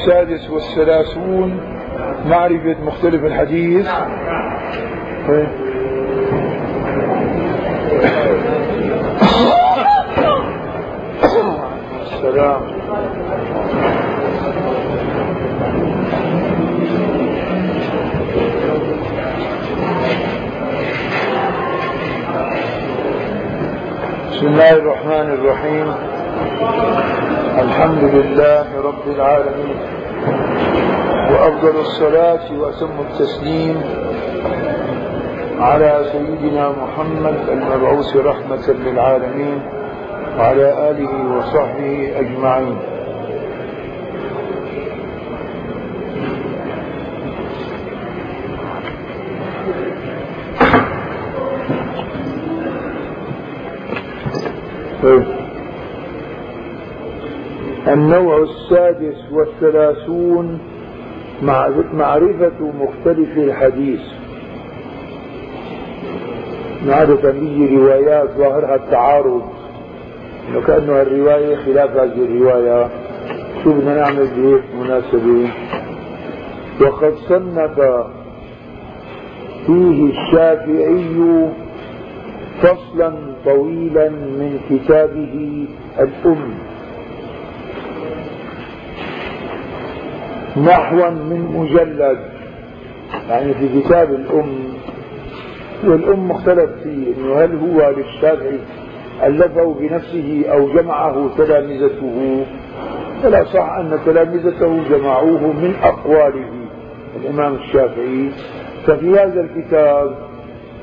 السادس والثلاثون معرفة مختلف الحديث. السلام. بسم الله الرحمن الرحيم. الحمد لله رب العالمين. وأفضل الصلاة وأتم التسليم على سيدنا محمد المبعوث رحمة للعالمين وعلى آله وصحبه أجمعين. النوع السادس والثلاثون معرفة مختلف الحديث. عادة بيجي روايات ظاهرها التعارض انه كأنه الرواية خلاف هذه الرواية. شو بدنا نعمل بهيك مناسبة. وقد صنف فيه الشافعي فصلا طويلا من كتابه الأم. نحوا من مجلد. يعني في كتاب الأم والأم مختلف فيه إنه هل هو للشافعي ألفه بنفسه أو جمعه تلامذته؟ فلا صح أن تلامذته جمعوه من أقواله. الإمام الشافعي ففي هذا الكتاب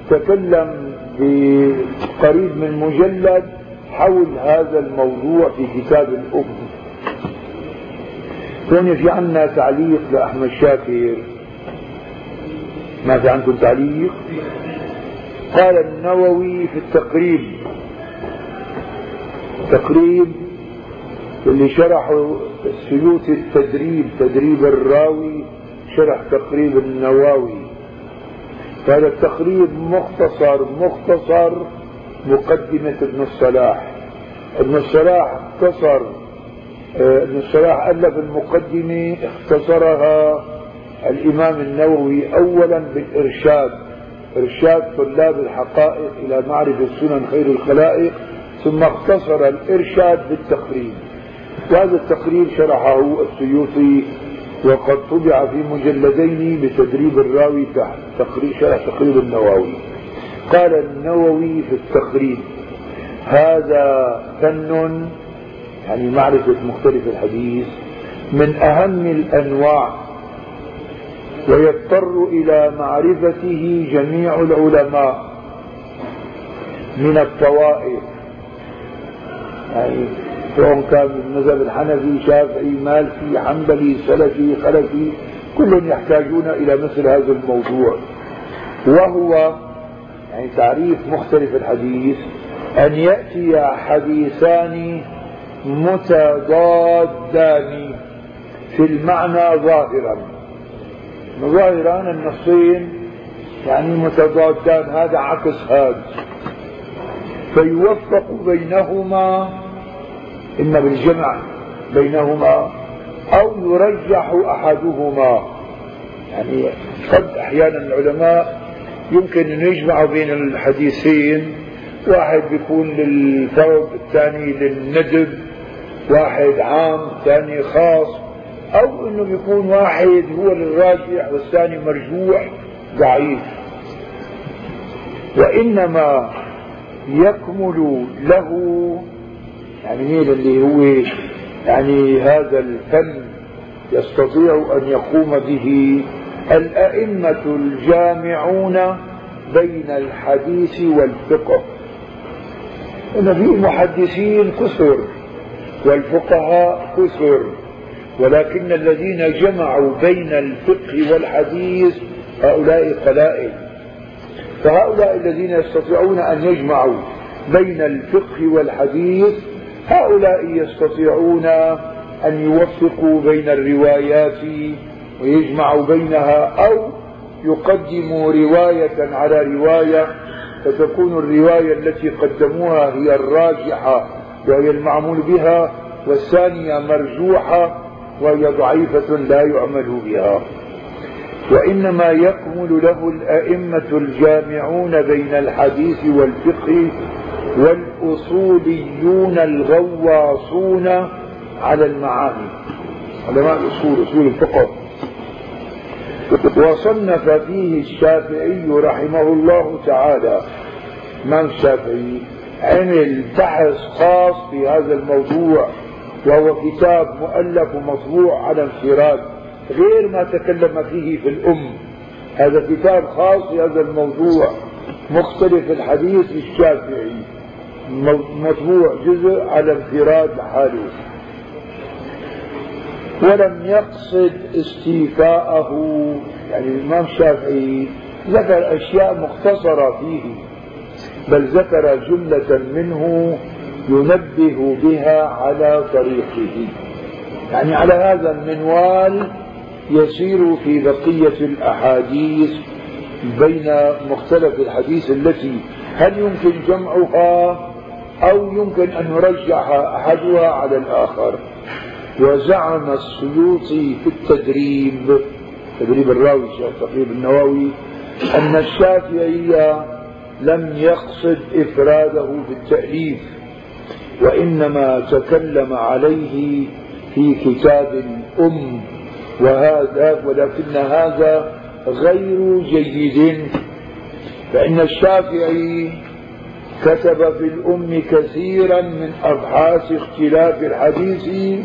تكلم بقريب من مجلد حول هذا الموضوع في كتاب الأم. هون في عنا تعليق لأحمد شاكر ما في عندكم تعليق؟ قال النووي في التقريب. تقريب اللي شرحوا السيوط التدريب تدريب الراوي شرح تقريب النواوي. هذا التقريب مختصر مختصر مقدمة ابن الصلاح. ابن الصلاح اختصر ابن الصلاح ألف المقدمة اختصرها الإمام النووي أولا بالإرشاد إرشاد طلاب الحقائق إلى معرفة سنن خير الخلائق ثم اختصر الإرشاد بالتقريب. وهذا التقريب شرحه السيوطي وقد طبع في مجلدين بتدريب الراوي تحت تقريب شرح تقريب النووي. قال النووي في التقريب هذا فن يعني معرفة مختلف الحديث. من أهم الأنواع ويضطر إلى معرفته جميع العلماء من الطوائف. يعني سواء كان من المذهب الحنفي شافعي مالكي حنبلي سلفي خلفي كلهم يحتاجون إلى مثل هذا الموضوع. وهو يعني تعريف مختلف الحديث. أن يأتي حديثان متضادان في المعنى ظاهرا. ظاهرا النصين يعني متضادان هذا عكس هذا. فيوفق بينهما إما بالجمع بينهما أو يرجح أحدهما. يعني قد أحيانا العلماء يمكن أن يجمعوا بين الحديثين واحد بيكون للفرض الثاني للندب. واحد عام ثاني خاص أو إنه بيكون واحد هو للراجح والثاني مرجوح ضعيف. وإنما يكمل له يعني مين اللي هو يعني هذا الفن يستطيع أن يقوم به؟ الأئمة الجامعون بين الحديث والفقه. إن في محدثين كثر. والفقهاء كثر ولكن الذين جمعوا بين الفقه والحديث هؤلاء قلائل. فهؤلاء الذين يستطيعون أن يجمعوا بين الفقه والحديث هؤلاء يستطيعون أن يوفقوا بين الروايات ويجمعوا بينها أو يقدموا رواية على رواية. فتكون الرواية التي قدموها هي الراجحة. وهي المعمول بها والثانية مرجوحة وهي ضعيفة لا يعمل بها. وإنما يكمل له الأئمة الجامعون بين الحديث والفقه والأصوليون الغواصون على المعاني. علماء الأصول أصول الفقه. وصنف فيه الشافعي رحمه الله تعالى. من الشافعي؟ عمل بحث خاص في هذا الموضوع وهو كتاب مؤلف ومطبوع على انفراد غير ما تكلم فيه في الأم. هذا كتاب خاص في هذا الموضوع مختلف الحديث الشافعي. مطبوع جزء على انفراد لحاله ولم يقصد استيفاءه يعني الإمام الشافعي ذكر أشياء مختصرة فيه. بل ذكر جملة منه ينبه بها على طريقه. يعني على هذا المنوال يسير في بقية الأحاديث بين مختلف الحديث التي هل يمكن جمعها أو يمكن أن نرجح أحدها على الآخر. وزعم السيوطي في التدريب تدريب الراوي تقريب النووي أن الشافعي لم يقصد إفراده بالتأليف وإنما تكلم عليه في كتاب أم وهذا ولكن هذا غير جيد. فإن الشافعي كتب في الأم كثيرا من أبحاث اختلاف الحديث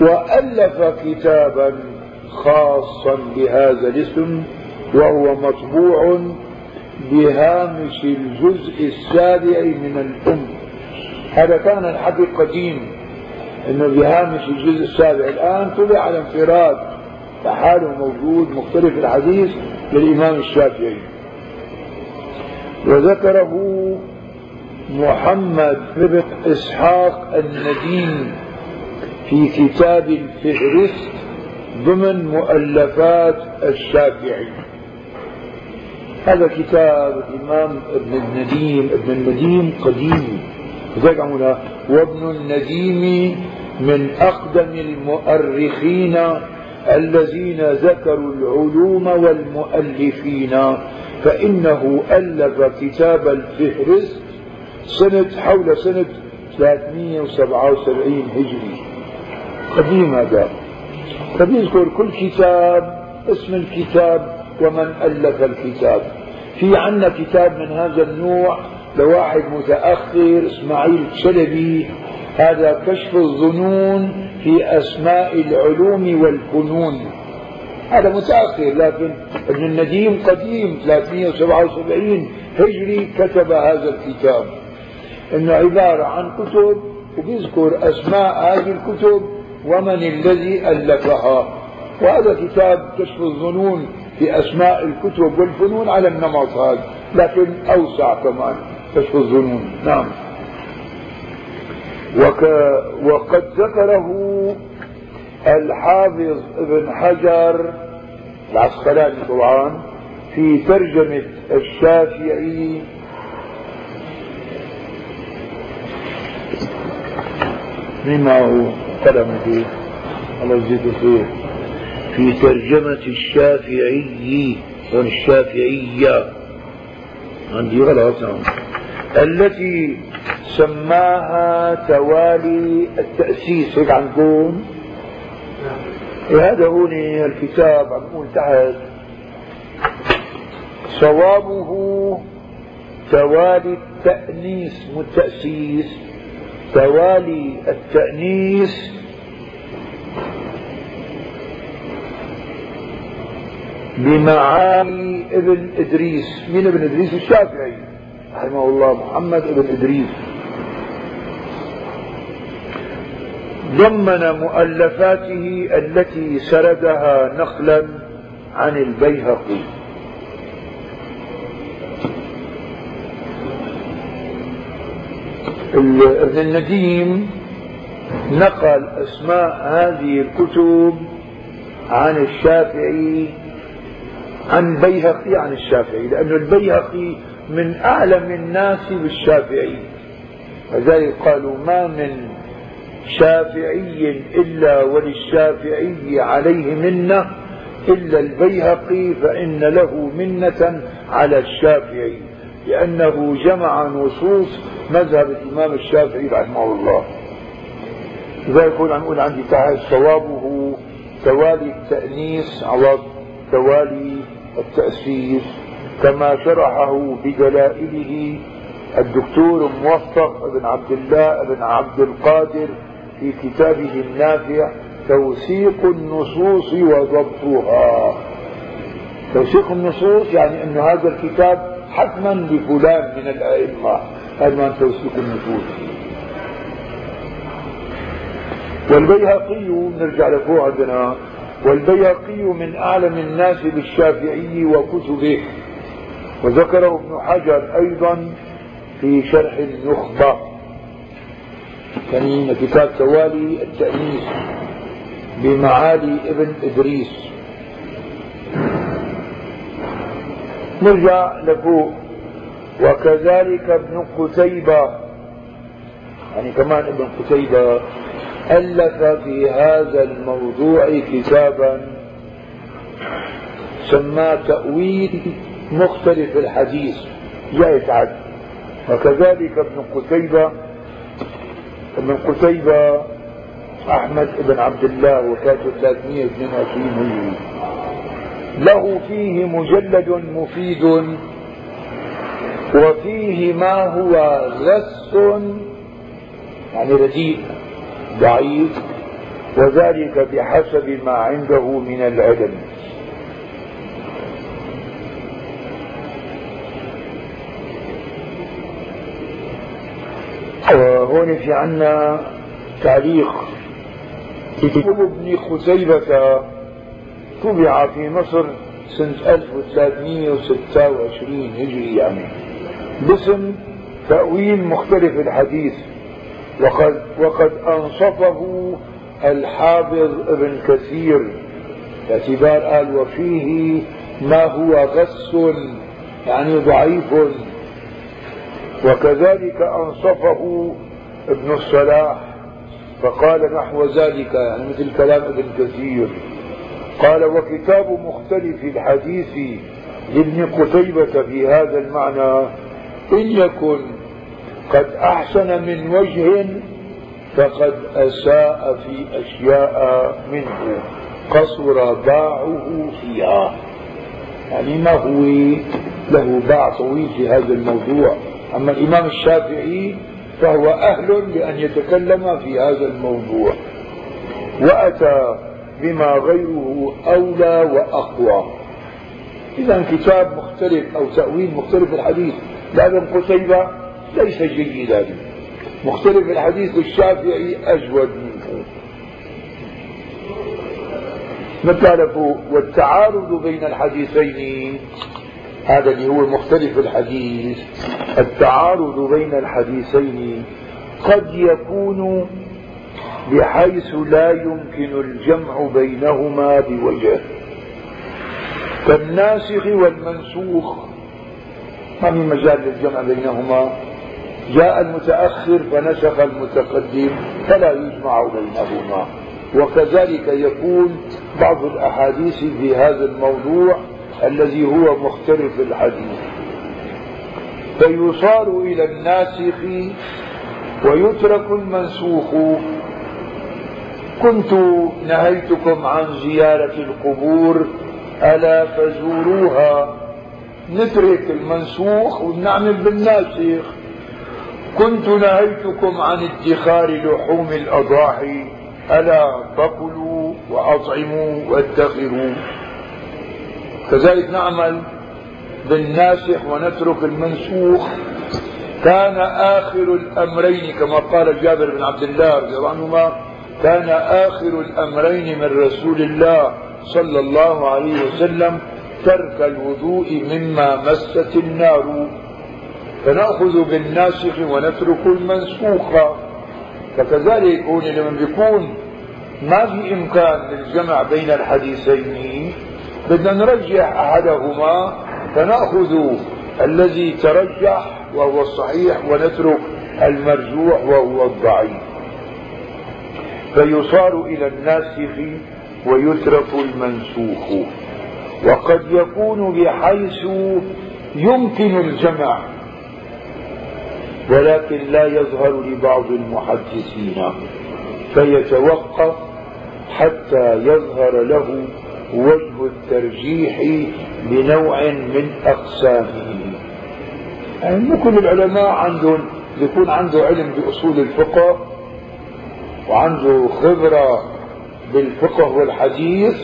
وألف كتابا خاصا بهذا الاسم وهو مطبوع بهامش الجزء السابع من الأم. هذا كان الحد القديم إنه بهامش الجزء السابع. الآن طبع على انفراد فحاله موجود مختلف الحديث للإمام الشافعي. وذكره محمد بن إسحاق النديم في كتاب الفهرست ضمن مؤلفات الشافعي. هذا كتاب الإمام ابن النديم ابن النديم قديم. وابن النديم من أقدم المؤرخين الذين ذكروا العلوم والمؤلفين فإنه ألف كتاب الفهرست سنة حول سنة 377 هجري. قديم هذا. فبيذكر كل كتاب اسم الكتاب ومن ألف الكتاب. في عنا كتاب من هذا النوع لواحد متأخر إسماعيل شلبي. هذا كشف الظنون في أسماء العلوم والفنون. هذا متأخر لكن ابن النديم قديم 377 هجري كتب هذا الكتاب. إنه عبارة عن كتب وبيذكر أسماء هذه الكتب ومن الذي ألفها. وهذا كتاب كشف الظنون في أسماء الكتب والفنون على النمط هذا لكن أوسع كمان كشف الظنون. نعم. وك وقد ذكره الحافظ ابن حجر العسقلاني طبعا في ترجمة الشافعي. مين معه قلم فيه الله يجزيك خير في ترجمة الشافعي والشافعية عندي غلط نعم التي سماها توالي التأسيس هيك عندكم إيه هذا هو الكتاب عم نقول تحت. صوابه توالي التأنيس مو التأسيس. توالي التأنيس بمعاني ابن إدريس. من ابن إدريس؟ الشافعي رحمه الله محمد ابن إدريس. ضمن مؤلفاته التي سردها نقلا عن البيهقي. ابن النديم نقل أسماء هذه الكتب عن الشافعي عن بيهقي عن الشافعي لأن البيهقي من أعلم الناس بالشافعي. لذلك قالوا ما من شافعي إلا وللشافعي عليه منة إلا البيهقي فإن له منة على الشافعي لأنه جمع نصوص مذهب الإمام الشافعي رحمه الله. إذا يكون عم يقول عندي تحت صوابه توالي التأنيس عوض توالي التأسيس كما شرحه بدلائله الدكتور موفق بن عبد الله بن عبد القادر في كتابه النافع توثيق النصوص وضبطها. توثيق النصوص يعني أن هذا الكتاب حتما لفلان من الأئمة. هذا توثيق النصوص. والبيهقي نرجع لفوق عندنا والبيهقي من أعلم الناس بالشافعي وكتبه. وذكره ابن حجر أيضا في شرح النخبة. كان كتاب توالي التأنيس بمعالي ابن إدريس. نرجع لفوق وكذلك ابن قتيبة. يعني كمان ابن قتيبة ألف في هذا الموضوع كتابا سماه تأويل مختلف الحديث. لا يتعد وكذلك ابن قتيبة ابن قتيبة أحمد بن عبد الله وفاته 322 هجري. له فيه مجلد مفيد وفيه ما هو غس يعني رديء. ضعيف وذلك بحسب ما عنده من العلم وهون في عنا تعليق. كتاب ابن خزيبة طبع في مصر سنة 1326 هجري يعني. باسم تأويل مختلف الحديث. وقد وقد أنصفه الحافظ ابن كثير. باعتبار قال وفيه ما هو غس يعني ضعيف. وكذلك أنصفه ابن الصلاح فقال نحو ذلك يعني مثل كلام ابن كثير. قال وكتاب مختلف الحديث لابن قتيبة في هذا المعنى إن يكن قد أحسن من وجه فقد أساء في أشياء منه. قصر باعه فيها يعني ما هو له باع طويل في هذا الموضوع. أما الإمام الشافعي فهو أهل لأن يتكلم في هذا الموضوع. وأتى بما غيره أولى وأقوى. إذا كتاب مختلف أو تأويل مختلف الحديث. لابن قتيبة ليس جيدا. مختلف الحديث الشافعي أجود منه. مثل والتعارض بين الحديثين هذا اللي هو مختلف الحديث. التعارض بين الحديثين قد يكون بحيث لا يمكن الجمع بينهما بوجه. كالناسخ والمنسوخ ما في مجال للجمع بينهما؟ جاء المتأخر فنسخ المتقدم فلا يجمع بينهما. وكذلك يكون بعض الأحاديث في هذا الموضوع الذي هو مختلف الحديث. فيصار إلى الناسخ ويترك المنسوخ. كنت نهيتكم عن زيارة القبور ألا فزوروها. نترك المنسوخ ونعمل بالناسخ. كنت نهيتكم عن ادخار لحوم الأضاحي ألا فكلوا وأطعموا وادخروا كذلك نعمل بالناسخ ونترك المنسوخ. كان آخر الأمرين كما قال جابر بن عبد الله رضي الله عنهما كان آخر الأمرين من رسول الله صلى الله عليه وسلم ترك الوضوء مما مست النار. فنأخذ بالناسخ ونترك المنسوخ. فكذلك يكون لمن بيكون ما في إمكان للجمع بين الحديثين بدنا نرجح أحدهما فنأخذ الذي ترجح وهو الصحيح ونترك المرجوح وهو الضعيف. فيصار إلى الناسخ ويترك المنسوخ. وقد يكون بحيث يمكن الجمع ولكن لا يظهر لبعض المحدثين فيتوقف حتى يظهر له وجه الترجيح بنوع من أقسامه. يعني مو كل العلماء عندهم يكون عنده علم بأصول الفقه وعنده خبرة بالفقه والحديث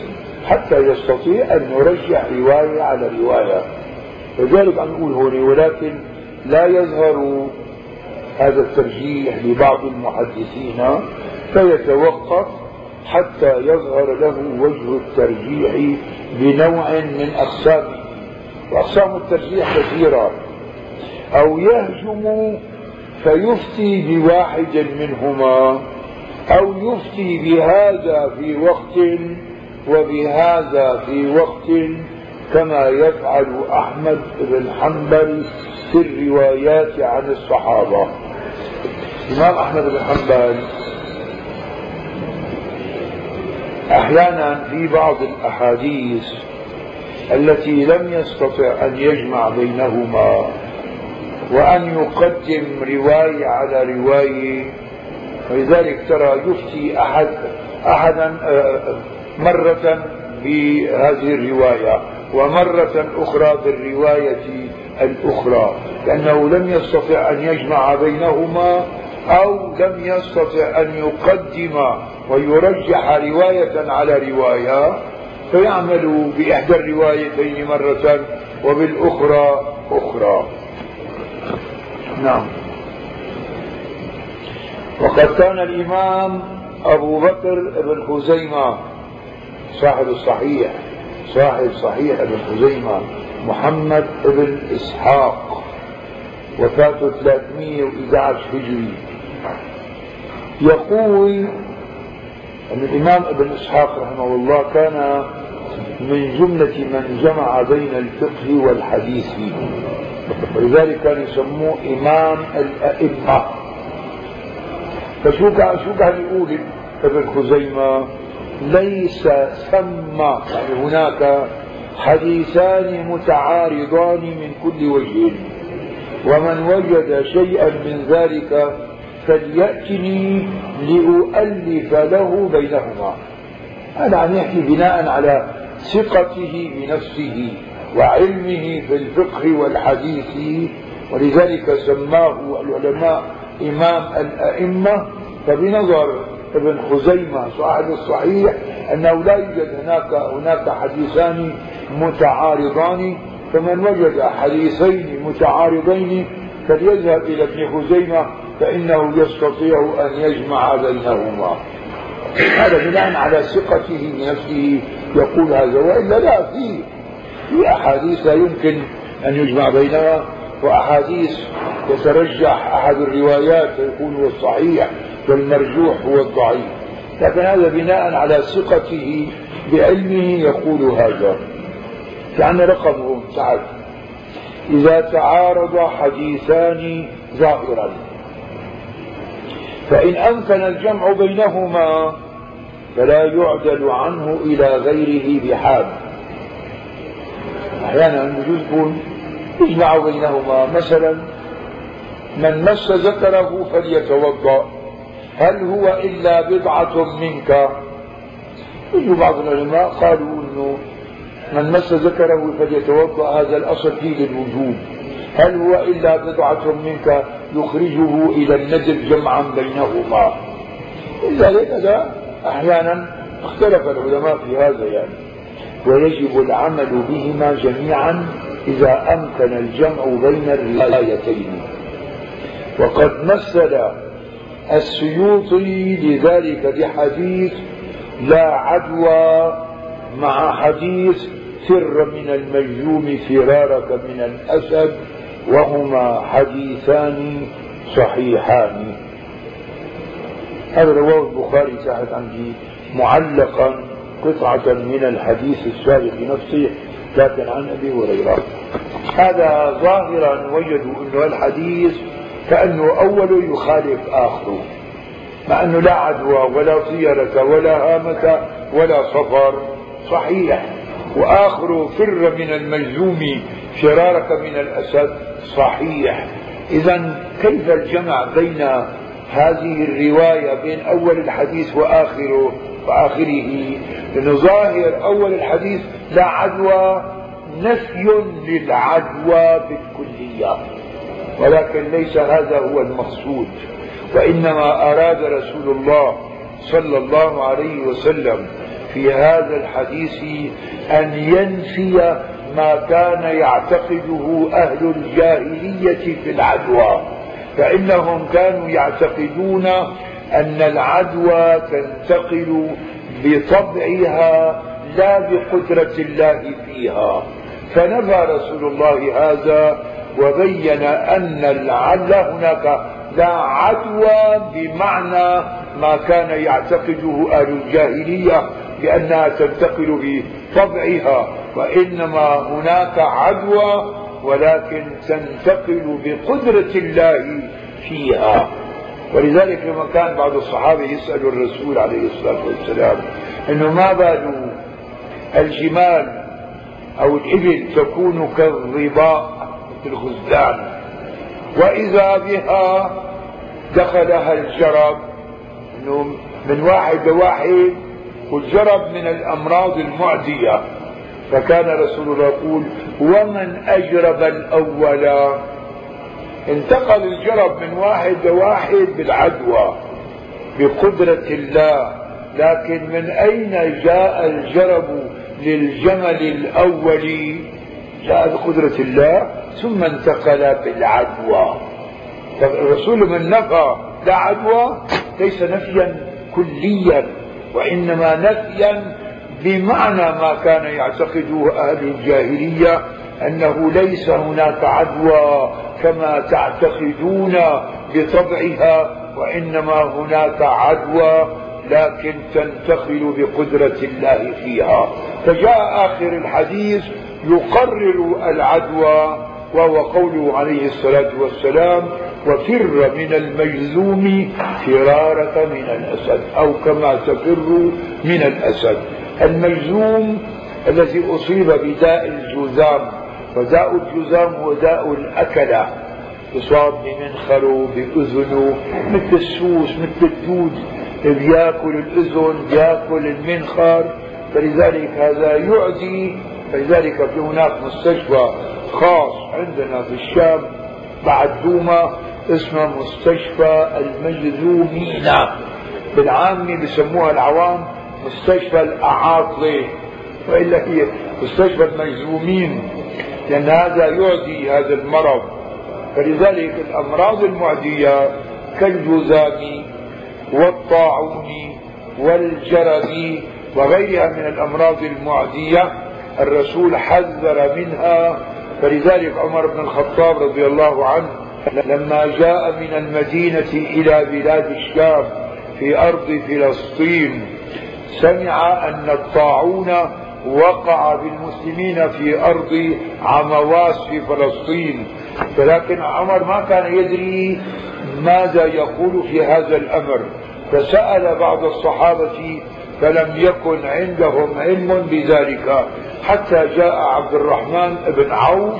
حتى يستطيع أن يرجح رواية على رواية. لذلك نقول هون ولكن لا يظهر هذا الترجيح لبعض المحدثين فيتوقف حتى يظهر له وجه الترجيح بنوع من أقسامه وأقسام الترجيح كثيرة. أو يهجم فيفتي بواحد منهما أو يفتي بهذا في وقت وبهذا في وقت كما يفعل أحمد بن حنبل في الروايات عن الصحابة. الإمام أحمد بن حنبل أحيانا في بعض الأحاديث التي لم يستطع أن يجمع بينهما وأن يقدم رواية على رواية ولذلك ترى يفتي أحد أحدا آه، مرة بهذه الرواية ومرة أخرى بالرواية الأخرى لأنه لم يستطع أن يجمع بينهما أو لم يستطع أن يقدم ويرجح رواية على رواية فيعمل بإحدى الروايتين مرة وبالأخرى أخرى. نعم. وقد كان الإمام أبو بكر بن خزيمة صاحب الصحيح صاحب صحيح ابن خزيمة محمد بن إسحاق وفاته 311 هجري. يقول أن الإمام ابن إسحاق رحمه الله كان من جملة من جمع بين الفقه والحديث. ولذلك كان يسموه إمام الأئمة. فشو كان شو كان يقول ابن خزيمة ليس ثم يعني هناك حديثان متعارضان من كل وجه ومن وجد شيئا من ذلك فليأتني لأؤلف له بينهما. هذا عم يحكي بناء على ثقته بنفسه وعلمه في الفقه والحديث ولذلك سماه العلماء إمام الأئمة. فبنظر ابن خزيمة صاحب الصحيح أنه لا يوجد هناك هناك حديثان متعارضان. فمن وجد حديثين متعارضين فليذهب إلى ابن خزيمة فإنه يستطيع أن يجمع بينهما. هذا بناء على ثقته بنفسه يقول هذا وإلا لا في في أحاديث لا يمكن أن يجمع بينها وأحاديث يترجح أحد الروايات فيكون هو الصحيح والمرجوح هو الضعيف. لكن هذا بناء على ثقته بعلمه يقول هذا. يعني رقمه تعال. إذا تعارض حديثان ظاهرا فإن أمكن الجمع بينهما فلا يعدل عنه إلى غيره بحال. أحيانا يجوز يكون يجمع بينهما. مثلا من مس ذكره فليتوضأ. هل هو إلا بضعة منك؟ يجوا بعض العلماء قالوا أنه من مس ذكره فليتوضأ. هذا الأصل فيه للوجوب. هل هو إلا بضعة منك يخرجه إلى الندب جمعا بينهما؟ إلا هذا أحيانا اختلف العلماء في هذا يعني. ويجب العمل بهما جميعا إذا أمكن الجمع بين الروايتين. وقد مثل السيوطي لذلك بحديث لا عدوى مع حديث فر من المجذوم فرارك من الأسد وهما حديثان صحيحان. هذا رواه البخاري تحت عندي معلقا قطعة من الحديث السابق نفسه لكن عن أبي هريرة. هذا ظاهرا وجدوا أنه الحديث كأنه أول يخالف آخره مع أنه لا عدوى ولا طيرة ولا هامة ولا صفر. صحيح. وآخر فر من المجزوم فرارك من الأسد صحيح. إذا كيف الجمع بين هذه الرواية بين أول الحديث وآخره وآخره؟ لأنه ظاهر أول الحديث لا عدوى نفي للعدوى بالكلية. ولكن ليس هذا هو المقصود. وإنما أراد رسول الله صلى الله عليه وسلم في هذا الحديث أن ينفي ما كان يعتقده أهل الجاهلية في العدوى فإنهم كانوا يعتقدون أن العدوى تنتقل بطبعها لا بقدرة الله فيها. فنفى رسول الله هذا وبين أن العدل هناك لا عدوى بمعنى ما كان يعتقده أهل الجاهلية بأنها تنتقل بطبعها وإنما هناك عدوى ولكن تنتقل بقدرة الله فيها. ولذلك لما كان بعض الصحابة يسألوا الرسول عليه الصلاة والسلام أنه ما بال الجمال أو الإبل تكون كالظباء مثل الغزلان وإذا بها دخلها الجرب. أنه من واحد لواحد والجرب من الأمراض المعدية. فكان رسول الله يقول ومن أجرب الأول؟ انتقل الجرب من واحد لواحد بالعدوى بقدرة الله. لكن من أين جاء الجرب للجمل الأول؟ جاء بقدرة الله ثم انتقل بالعدوى. الرسول من نفى لا عدوى ليس نفيا كليا وإنما نفيا بمعنى ما كان يعتقده أهل الجاهلية أنه ليس هناك عدوى كما تعتقدون بطبعها وإنما هناك عدوى لكن تنتقل بقدرة الله فيها. فجاء آخر الحديث يقرر العدوى وهو قوله عليه الصلاة والسلام وفر من المجذوم فرارك من الأسد أو كما تفر من الأسد. المجذوم الذي أصيب بداء الجذام وداء الجذام هو داء الأكلة يصاب بمنخره بأذنه مثل السوس مثل الدود. بياكل الأذن بياكل المنخر فلذلك هذا يعدي فلذلك في هناك مستشفى خاص عندنا في الشام بعد دوما اسمه مستشفى المجذومين بالعامة بسموها العوام. مستشفى الأعاطلة وإلا هي مستشفى المجذومين لأن هذا يعدي هذا المرض. فلذلك الأمراض المعدية كالجذام والطاعون والجرب وغيرها من الأمراض المعدية الرسول حذر منها. فلذلك عمر بن الخطاب رضي الله عنه لما جاء من المدينة إلى بلاد الشام في أرض فلسطين سمع أن الطاعون وقع بالمسلمين في أرض عمواس في فلسطين. ولكن عمر ما كان يدري ماذا يقول في هذا الأمر. فسأل بعض الصحابة فلم يكن عندهم علم بذلك. حتى جاء عبد الرحمن بن عوف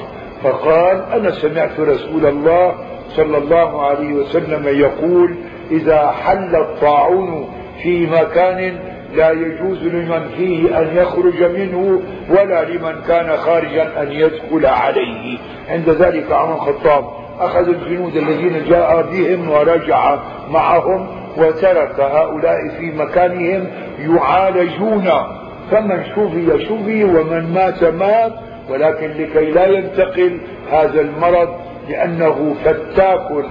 فقال أنا سمعت رسول الله صلى الله عليه وسلم يقول إذا حل الطاعون في مكان لا يجوز لمن فيه أن يخرج منه ولا لمن كان خارجا أن يدخل عليه. عند ذلك عمر الخطاب أخذ الجنود الذين جاء بهم ورجع معهم وترك هؤلاء في مكانهم يعالجون. فمن شفي شفي ومن مات مات ولكن لكي لا ينتقل هذا المرض لأنه فتاك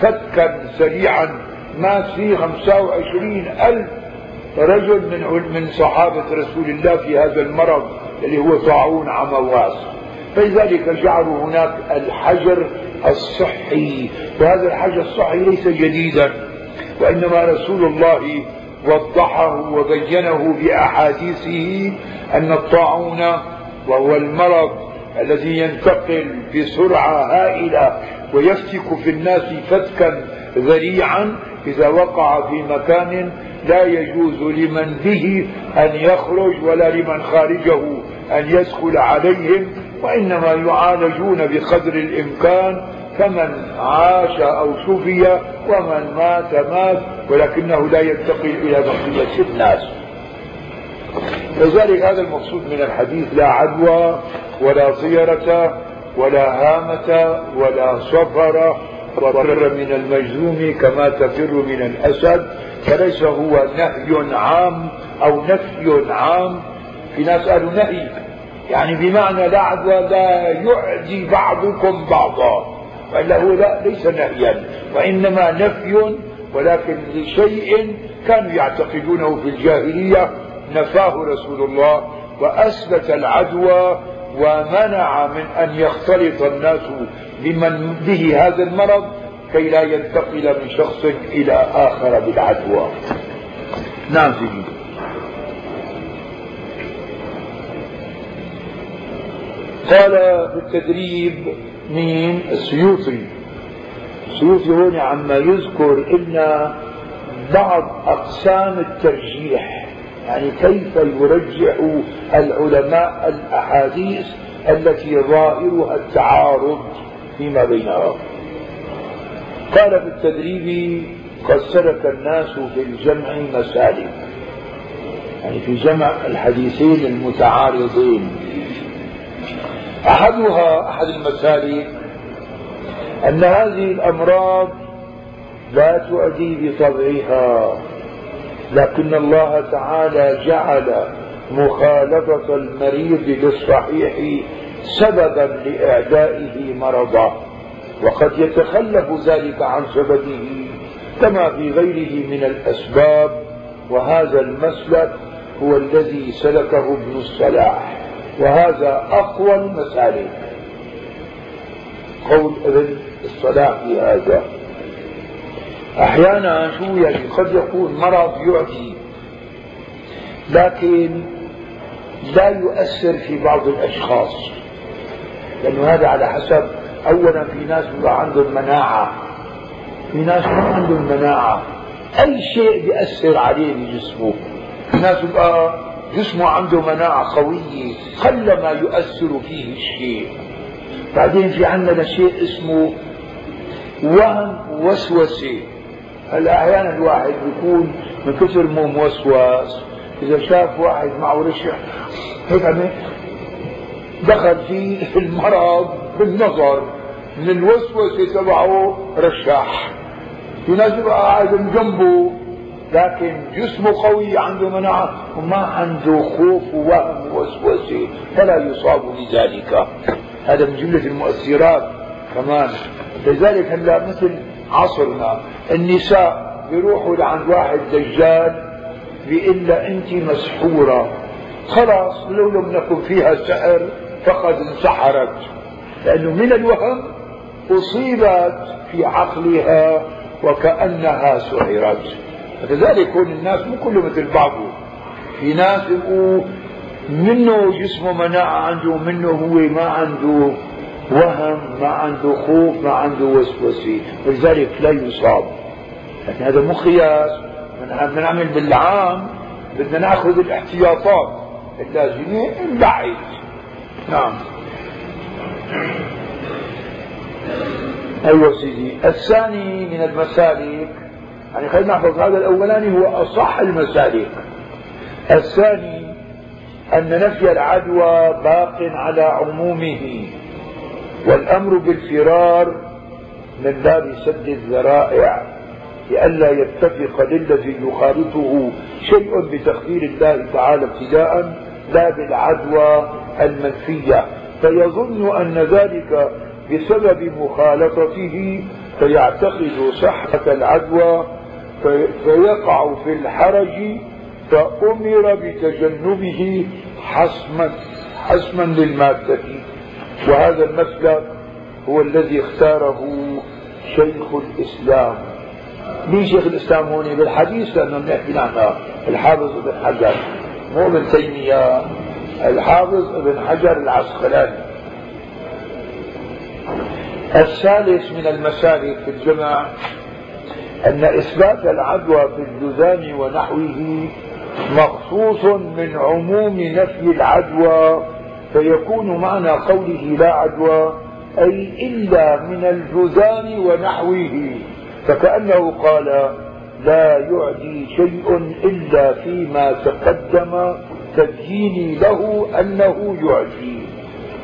فتكا سريعا. مات فيه 25 ألف رجل من من صحابة رسول الله في هذا المرض اللي هو طاعون عمواس فلذلك جعلوا هناك الحجر الصحي وهذا الحجر الصحي ليس جديدا وإنما رسول الله وضحه وبينه بأحاديثه أن الطاعون وهو المرض الذي ينتقل بسرعة هائلة ويفتك في الناس فتكا ذريعا إذا وقع في مكان لا يجوز لمن به أن يخرج ولا لمن خارجه أن يدخل عليهم وإنما يعالجون بقدر الإمكان فمن عاش أو شفي ومن مات مات ولكنه لا ينتقل إلى بقية الناس. لذلك هذا المقصود من الحديث لا عدوى ولا طيرة ولا هامة ولا صفر وفر من المجذوم كما تفر من الأسد. فليس هو نهي عام أو نفي عام. في ناس قالوا نهي يعني بمعنى لا عدوى لا يعدي بعضكم بعضا وإلا هو لا ليس نهيا وإنما نفي ولكن لشيء كانوا يعتقدونه في الجاهلية نفاه رسول الله وأثبت العدوى ومنع من أن يختلط الناس بمن به هذا المرض. كي لا ينتقل من شخص إلى آخر بالعدوى. نعم سيدي قال في التدريب مين؟ السيوطي. السيوطي هون عما يذكر إن بعض أقسام الترجيح يعني كيف يرجح العلماء الأحاديث التي ظاهرها التعارض فيما بينها قال في التدريب قد سلك الناس في الجمع مسالك يعني في جمع الحديثين المتعارضين. أحدها أحد المسالك أن هذه الأمراض لا تؤدي بطبعها لكن الله تعالى جعل مخالطة المريض للصحيح سببا لإعدائه مرضه وقد يتخلف ذلك عن سببه كما في غيره من الأسباب وهذا المسلك هو الذي سلكه ابن الصلاح وهذا أقوى المسالك. قول ابن الصلاح في هذا أحيانا شو يعني قد يكون مرض يعدي لكن لا يؤثر في بعض الأشخاص لأنه هذا على حسب أولا في ناس بيبقى عندهم مناعة. في ناس ما عندهم مناعة. أي شيء بيأثر عليه بجسمه في ناس بيبقى جسمه عنده مناعة قوية. قلما يؤثر فيه الشيء. بعدين في عندنا شيء اسمه وهم وسوسة. هلأ أحيانا الواحد بيكون من كثر مو موسوس. إذا شاف واحد معه رشح هيك دخل فيه المرض. بالنظر من الوسوسة تبعه رشاح. في ناس بقى قاعد جنبه لكن جسمه قوي عنده مناعة وما عنده خوف ووهم ووسوسة فلا يصاب بذلك. هذا من جملة المؤثرات كمان. لذلك هلا مثل عصرنا النساء بيروحوا لعند واحد دجال بيقول انت مسحورة. خلاص لو لم نكن فيها سحر فقد انسحرت. لأنه من الوهم أصيبت في عقلها وكأنها سحرت فكذلك هون الناس مو كله مثل بعضه في ناس منه جسمه مناعة عنده منه هو ما عنده وهم ما عنده خوف ما عنده وسوسة. ولذلك لا يصاب. لكن هذا مو قياس بنعمل بالعام بدنا نأخذ الاحتياطات. اللازمة نبعد نعم. أيوة سيدي. الثاني من المسالك يعني خلينا نحفظ هذا الأولاني هو أصح المسالك. الثاني أن نفي العدوى باق على عمومه والأمر بالفرار من باب سد الذرائع لئلا يتفق للذي يخالطه شيء بتقدير الله تعالى ابتداء لا بالعدوى المنفية. فيظن أن ذلك بسبب مخالطته فيعتقد صحة العدوى فيقع في الحرج فأمر بتجنبه حسما حسما للمادة. وهذا المسلك هو الذي اختاره شيخ الإسلام. مين شيخ الإسلام هون بالحديث لأنه بنحكي عنها الحافظ ابن حجر. مو ابن تيمية. الحافظ ابن حجر العسقلاني. الثالث من المسالك في الجمع أن إثبات العدوى في الجذام ونحوه مخصوص من عموم نفي العدوى فيكون معنى قوله لا عدوى أي إلا من الجذام ونحوه فكأنه قال لا يعدي شيء إلا فيما تقدم تبييني له أنه يعدي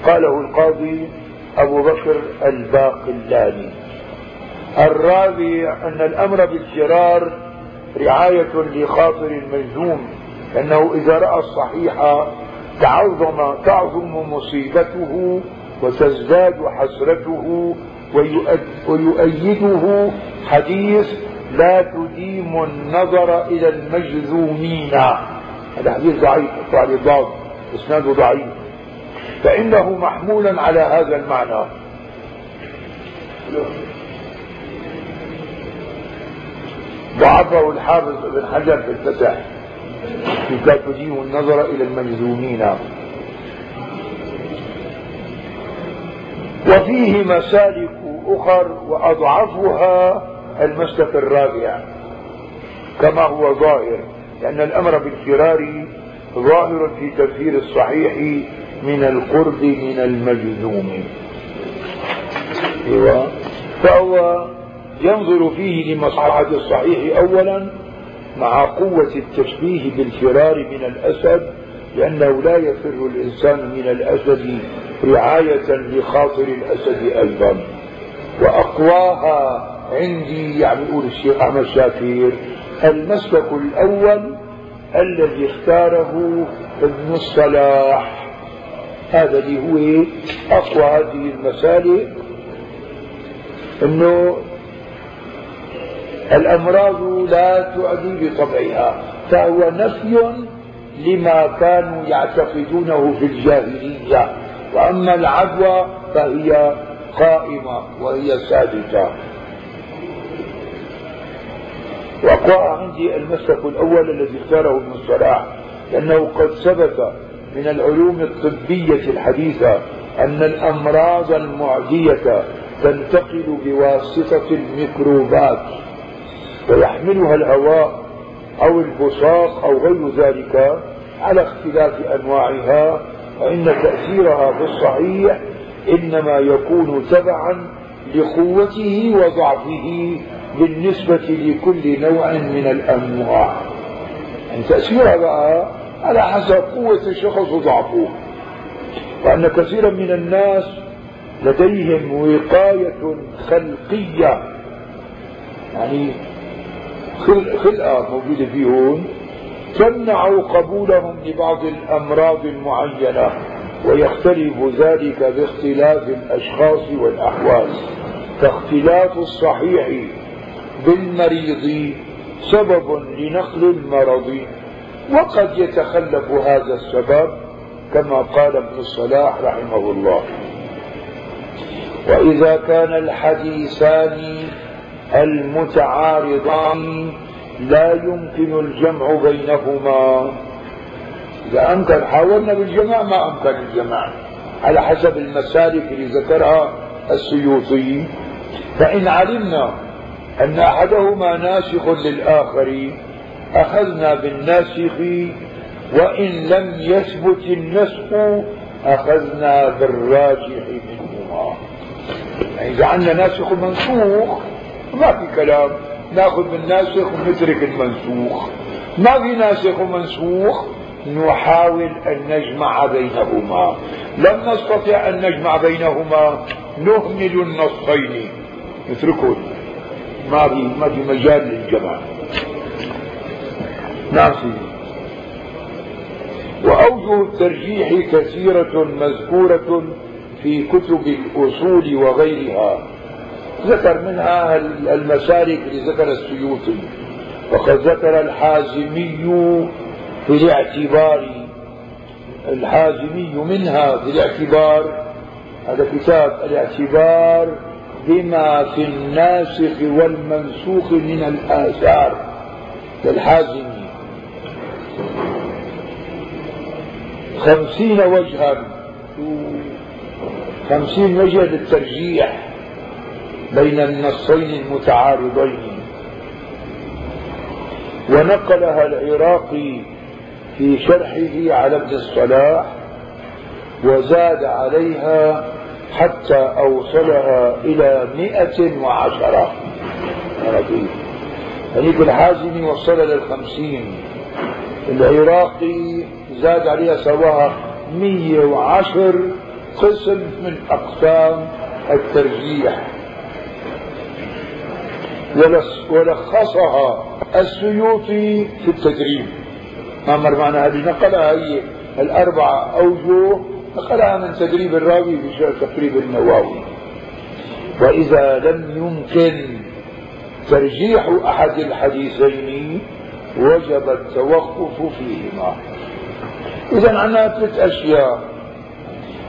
قاله القاضي أبو بكر الباقلاني. الرابع أن الأمر بالفرار رعاية لخاطر المجنون أنه إذا رأى الصحيح تعظم تعظم مصيبته وتزداد حسرته ويؤيده حديث لا تديم النظر إلى المجذومين. هذا حديث ضعيف على ضاد إسناده ضعيف. فإنه محمول على هذا المعنى. ضعفه الحافظ بن حجر في الفتح. في تديم النظر إلى المجذومين. وفيه مسالك أخر وأضعفها المسلك الرابع كما هو ظاهر. لأن الأمر بالفرار ظاهر في تفسير الصحيح من القرب من المجذوم. أيوة. فهو ينظر فيه لمصلحة الصحيح أولا مع قوة التشبيه بالفرار من الأسد لأنه لا يفر الإنسان من الأسد رعاية لخاطر الأسد أيضا. وأقواها عندي يعني يقول الشيخ أحمد شاكر المسلك الأول الذي اختاره ابن الصلاح. هذا اللي هو أقوى هذه المسالك. أنه الأمراض لا تؤدي بطبعها فهو نفي لما كانوا يعتقدونه في الجاهلية. وأما العدوى فهي قائمة وهي ثابتة وقع عندي المسلك الأول الذي اختاره ابن الصلاح لأنه قد ثبت من العلوم الطبية الحديثة أن الأمراض المعدية تنتقل بواسطة الميكروبات ويحملها الهواء أو البصاق أو غير ذلك على اختلاف أنواعها فإن تأثيرها في الصحيح إنما يكون تبعا لقوته وضعفه بالنسبة لكل نوع من الأنواع. يعني تأثيرها بقى على حسب قوة الشخص وضعفه. وأن كثيرا من الناس لديهم وقاية خلقية. يعني خلقة موجودة فيهم تمنع قبولهم لبعض الأمراض المعينة ويختلف ذلك باختلاف الأشخاص والأحوال. فاختلاف الصحيح بالمريض سبب لنقل المرض. وقد يتخلف هذا السبب كما قال ابن الصلاح رحمه الله. وإذا كان الحديثان المتعارضان لا يمكن الجمع بينهما. إذا أمكن حاولنا بالجمع ما أمكن الجمع على حسب المسالك اللي ذكرها السيوطي. فإن علمنا أن أحدهما ناسخ للآخر أخذنا بالناسخ وإن لم يثبت النسخ أخذنا بالراجح منهما. يعني إذا عندنا ناسخ ومنسوخ ما في كلام. نأخذ بالناسخ ونترك المنسوخ. ما في ناسخ ومنسوخ نحاول أن نجمع بينهما. لم نستطع أن نجمع بينهما نهمل النصين. نتركه ما في ما في مجال للجمع نعم وأوجه الترجيح كثيرة مذكورة في كتب الأصول وغيرها. ذكر منها المسالك اللي ذكر السيوطي. وقد ذكر الحازمي في الاعتبار. الحازمي منها في الاعتبار. هذا كتاب الاعتبار بما في الناسخ والمنسوخ من الآثار. للحازمي خمسين وجها. خمسين وجه للترجيح بين النصين المتعارضين. ونقلها العراقي في شرحه على ابن الصلاح وزاد عليها حتى أوصلها إلى مئة وعشرة. يعني الحازمي وصل للخمسين العراقي زاد عليها سواها مية وعشر قسم من أقسام الترجيح. ولخصها السيوطي في التدريب ما مر معنا هذه نقلها هي الأربعة أوجه نقلها من تدريب الراوي في تقريب النواوي. وإذا لم يمكن ترجيح أحد الحديثين وجب التوقف فيهما. إذا عندنا ثلاث أشياء.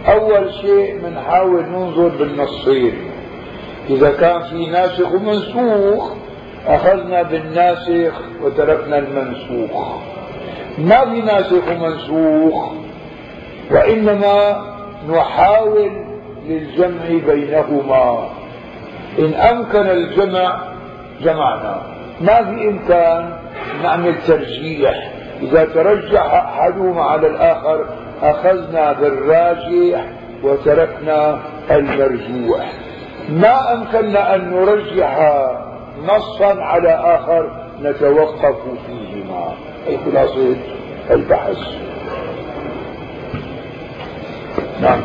أول شيء بنحاول ننظر بالنصين إذا كان في ناسخ ومنسوخ أخذنا بالناسخ وتركنا المنسوخ. ما في ناسخ ومنسوخ وإنما نحاول للجمع بينهما. إن أمكن الجمع جمعنا. ما في إمكان نعمل ترجيح. إذا ترجح أحدهما على الآخر أخذنا بالراجح وتركنا المرجوح. ما أمكننا أن نرجح نصا على آخر نتوقف فيهما. أي خلاصة البحث. نعم.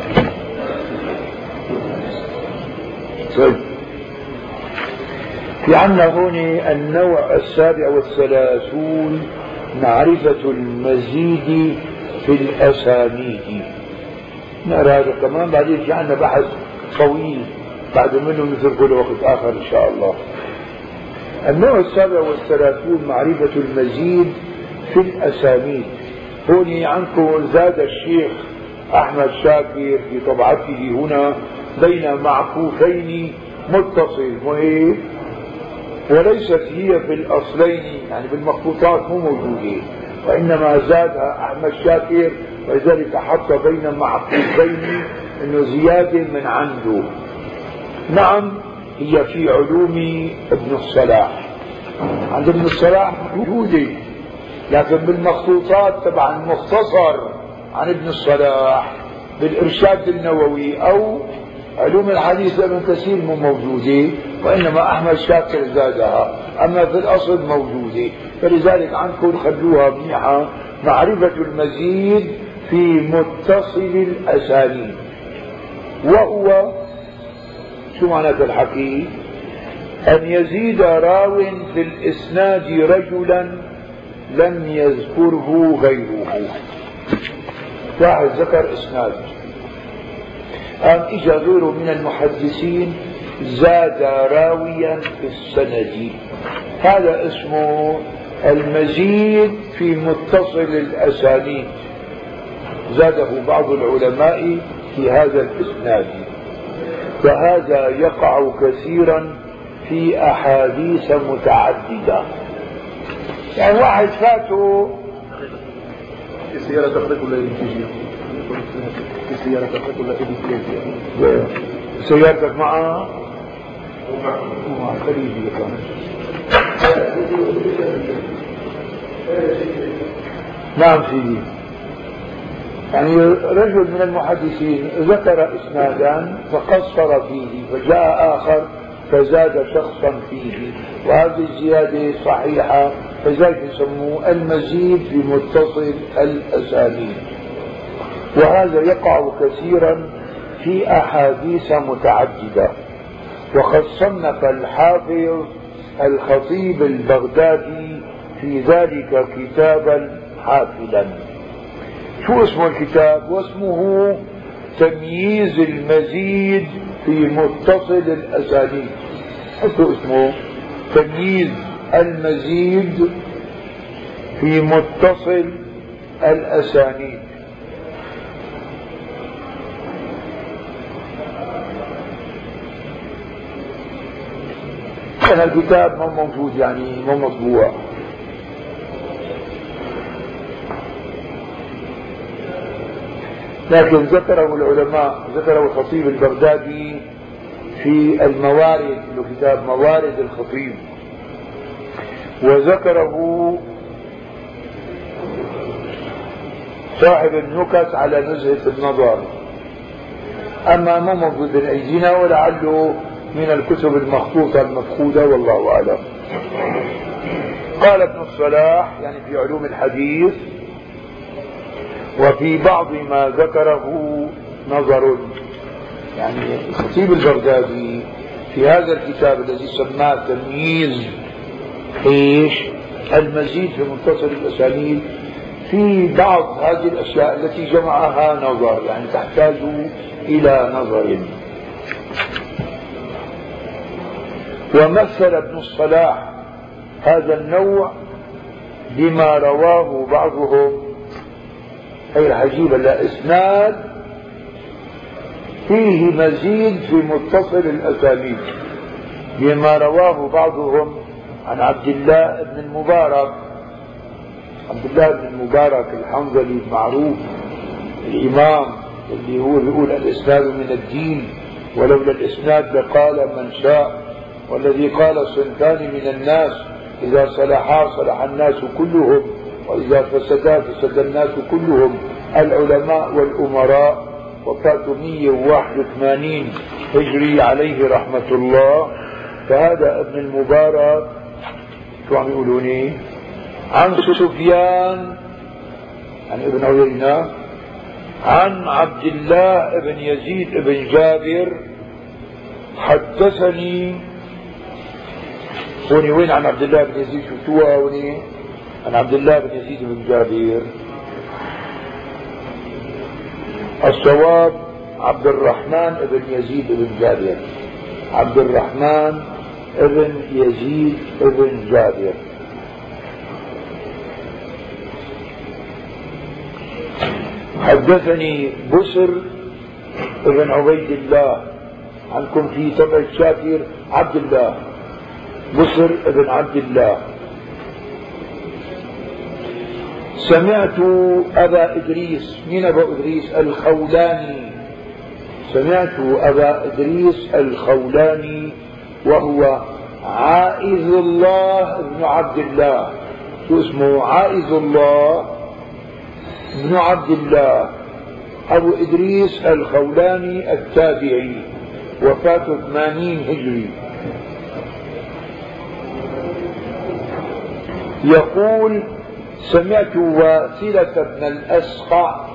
طيب. في عندنا هون النوع السابع والثلاثون معرفة المزيد في الأسانيد. نرى هذا كمان بعدين في عندنا بحث طويل بعد منه نتركه لوقت آخر إن شاء الله. النوع السابع والثلاثون معرفة المزيد في الأسانيد. هون عندكم زاد الشيخ أحمد شاكر في طبعته هنا بين معكوفين متصل. وهي وليست هي في الأصلين يعني بالمخطوطات مو موجودة وإنما زادها أحمد شاكر ولذلك حط بين معقوفين أنه زيادة من عنده. نعم هي في علوم ابن الصلاح. عند ابن الصلاح موجودة لكن بالمخطوطات تبع المختصر. عن ابن الصلاح بالإرشاد النووي أو علوم الحديث ابن كثير مو موجودة وإنما أحمد شاكر زادها أما في الأصل موجودة. فلذلك عندكم خلوها منيحة. معرفة المزيد في متصل الأسانيد. وهو شو معنى الحكي أن يزيد راو في الإسناد رجلا لم يذكره غيره. واحد ذكر إسناد. قام إجا غيره من المحدثين زاد راويا في السند. هذا اسمه المزيد في متصل الأسانيد. زاده بعض العلماء في هذا الإسناد. وهذا يقع كثيرا في أحاديث متعددة. يعني واحد فاته السيارة تخرج ولا تجي السيارة تخرج ولا تجي سيارتك معها؟ معها خليجي نعم سيدي. يعني رجل من المحدثين ذكر إسنادا فقصر فيه فجاء آخر فزاد شخصا فيه. وهذه الزيادة صحيحة. فذلك يسموه المزيد في متصل الأسانيد. وهذا يقع كثيرا في أحاديث متعددة. وقد صنف الحافظ الخطيب البغدادي في ذلك كتابا حافلا. شو اسمه الكتاب؟ واسمه تمييز المزيد في متصل الأسانيد. شو اسمه؟ تمييز المزيد في متصل الأسانيد. كان الكتاب مو موجود يعني مو مطبوع. لكن ذكره العلماء ذكره الخطيب البغدادي في الموارد له كتاب موارد الخطيب. وذكره صاحب النكت على نزهة النظر. أما ما موجود بين أيدينا ولعله من الكتب المخطوطة المفقودة والله أعلم. قال ابن الصلاح يعني في علوم الحديث وفي بعض ما ذكره نظر يعني الخطيب البغدادي في هذا الكتاب الذي سماه تمييز إيش؟ المزيد في متصل الاسانيد في بعض هذه الأشياء التي جمعها نظر يعني تحتاج إلى نظر. ومثل ابن الصلاح هذا النوع بما رواه بعضهم. أي العجيب لا إسناد فيه مزيد في متصل الأسانيد بما رواه بعضهم. عن عبد الله بن المبارك. عبد الله بن المبارك الحنظلي المعروف الإمام اللي هو بيقول الإسناد من الدين ولولا الإسناد لقال من شاء والذي قال صنفان من الناس إذا صلحا صلح الناس كلهم وإذا فسدا فسد الناس كلهم. العلماء والأمراء وفاة 181 هجري عليه رحمة الله. فهذا ابن المبارك شو عم يقولوني عن سفيان عن ابن عيينة عن عبد الله بن يزيد بن جابر حدثني. هوني وين عن عبد الله بن يزيد؟ شفتوها هوني. عن عبد الله بن يزيد بن جابر. الصواب عبد الرحمن بن يزيد بن جابر. عبد الرحمن بن يزيد بن جابر. حدثني بسر بن عبيد الله عنكم في طبع شاكر عبد الله. بسر بن عبد الله. سمعت أبا إدريس من أبا إدريس الخولاني. سمعت أبا إدريس الخولاني وهو عائذ الله بن عبد الله. شو اسمه؟ عائذ الله بن عبد الله. أبو إدريس الخولاني التابعي وفاة 80 هجري. يقول سمعت واسلة بن الأسقع.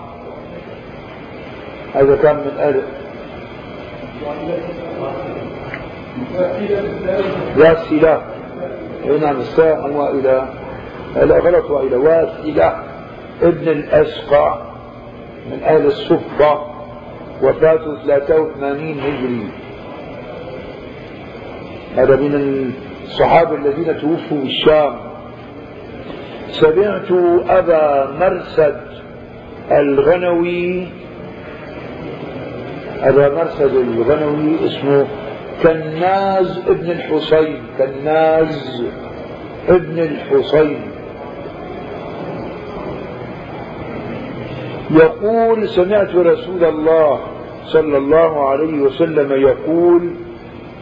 هذا كان من أهل واسلة أي نعم الساء وإلى لا غلط وإلى واسلة ابن الأسقع من أهل الصفة وفاته 83 هجري. هذا من الصحابة الذين توفوا بالشام سمعت أبا مرسد الغنوي. أبا مرسد الغنوي اسمه كناز ابن الحصين كناز ابن الحصين. يقول سمعت رسول الله صلى الله عليه وسلم يقول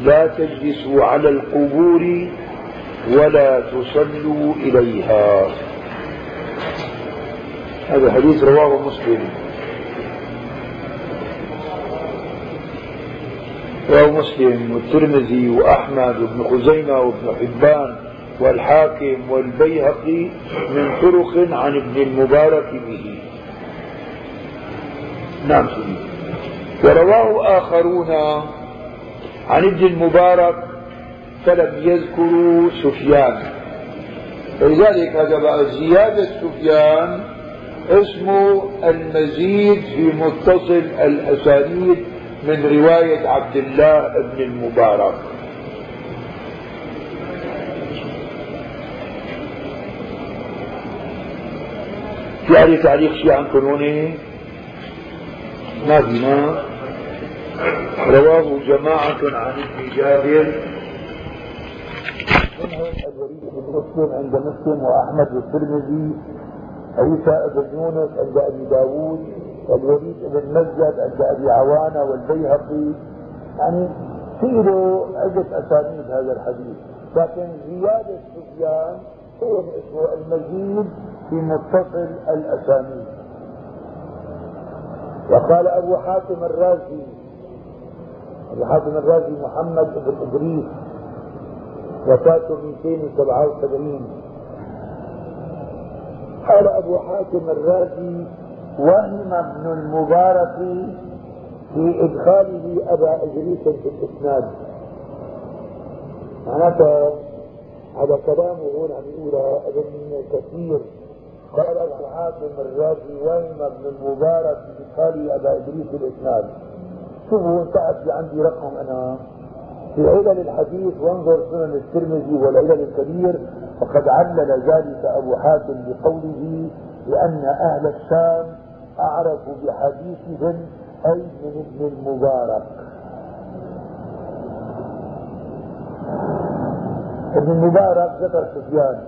لا تجلسوا على القبور ولا تصلوا إليها. هذا حديث رواه مسلم. رواه مسلم والترمذي وأحمد وابن خزيمة وابن حبان والحاكم والبيهقي من طرق عن ابن المبارك به. نعم سيدي. ورواه آخرون عن ابن المبارك فلم يذكروا سفيان. فلذلك هذا بقى زيادة سفيان اسمه المزيد في متصل الأسانيد من رواية عبد الله بن المبارك. في عليه تعليق شيء عن قانوني؟ ما فينا رواه جماعة عن ابن جابر. منهم بن عند مسلم وأحمد والترمذي. عيسى بن يونس عند أبي داود. والوليد بن مسجد عند ابي عوانة والبيهقي. يعني في له عدة أسانيد هذا الحديث. لكن زيادة سفيان اسمه المزيد في متصل الأسانيد. وقال أبو حاتم الرازي أبو حاتم الرازي محمد بن إدريس وفاته 277 قال أبو حاتم الرازي وهم ابن المبارك في إدخاله أبا إدريس في الإسناد. معناته هذا كلامه هون عم أبن كثير. قال ابو حاتم الرازي وهم ابن المبارك في إدخاله أبا إدريس في الإسناد. شوفوا انتهت عندي رقم أنا. في علل الحديث وانظر سنن الترمذي والعلل الكبير وقد علل ذلك أبو حاتم بقوله لأن أهل الشام أعرفوا بحديثهم أي من ابن المبارك. ابن المبارك ذكر سفيان.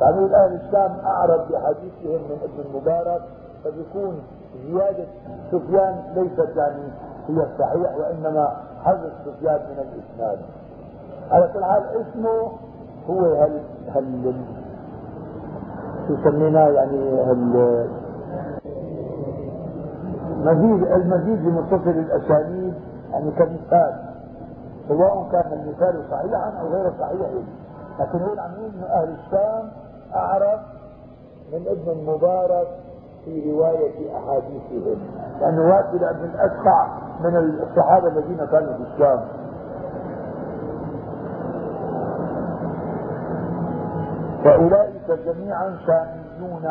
فعميل أهل الشام أعرف بحديثهم من ابن المبارك فبيكون زيادة سفيان ليست يعني هي الصحيح وإنما حذف سفيان من الإسناد. على كل حال اسمه هو هل هل شو سميناه يعني هل مزيد المزيد بمتصل الأسانيد يعني كمثال. سواء كان المثال صحيحا أو غير صحيح لكن هو عم انه أهل الشام أعرف من ابن المبارك في رواية أحاديثهم. لأنه واسل بن الأسقع من الصحابة الذين كانوا في الشام. فأولئك جميعا شاميون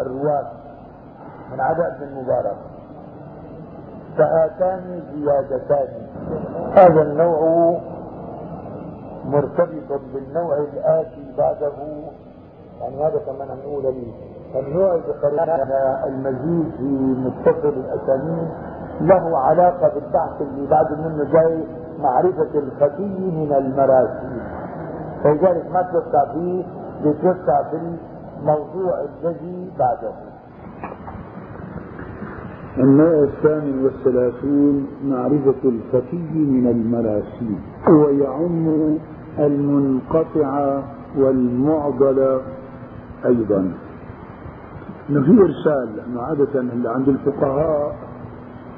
الرواة من عدا ابن المبارك. فهاتان زيادتان. هذا النوع مرتبط بالنوع الآتي بعده. يعني هذا كمان نقول النوع اللي المزيد في متصل الأسانيد له علاقة بالبحث اللي بعد منه جاي معرفة الخفي من المراسيل فلذلك ما توسع فيه بتوسع في الموضوع الذي بعده. النوع الثامن والثلاثون معرفة الخفي من المراسيل ويعم المنقطع والمعضل أيضا. انه في ارسال لأنه عادة اللي عند الفقهاء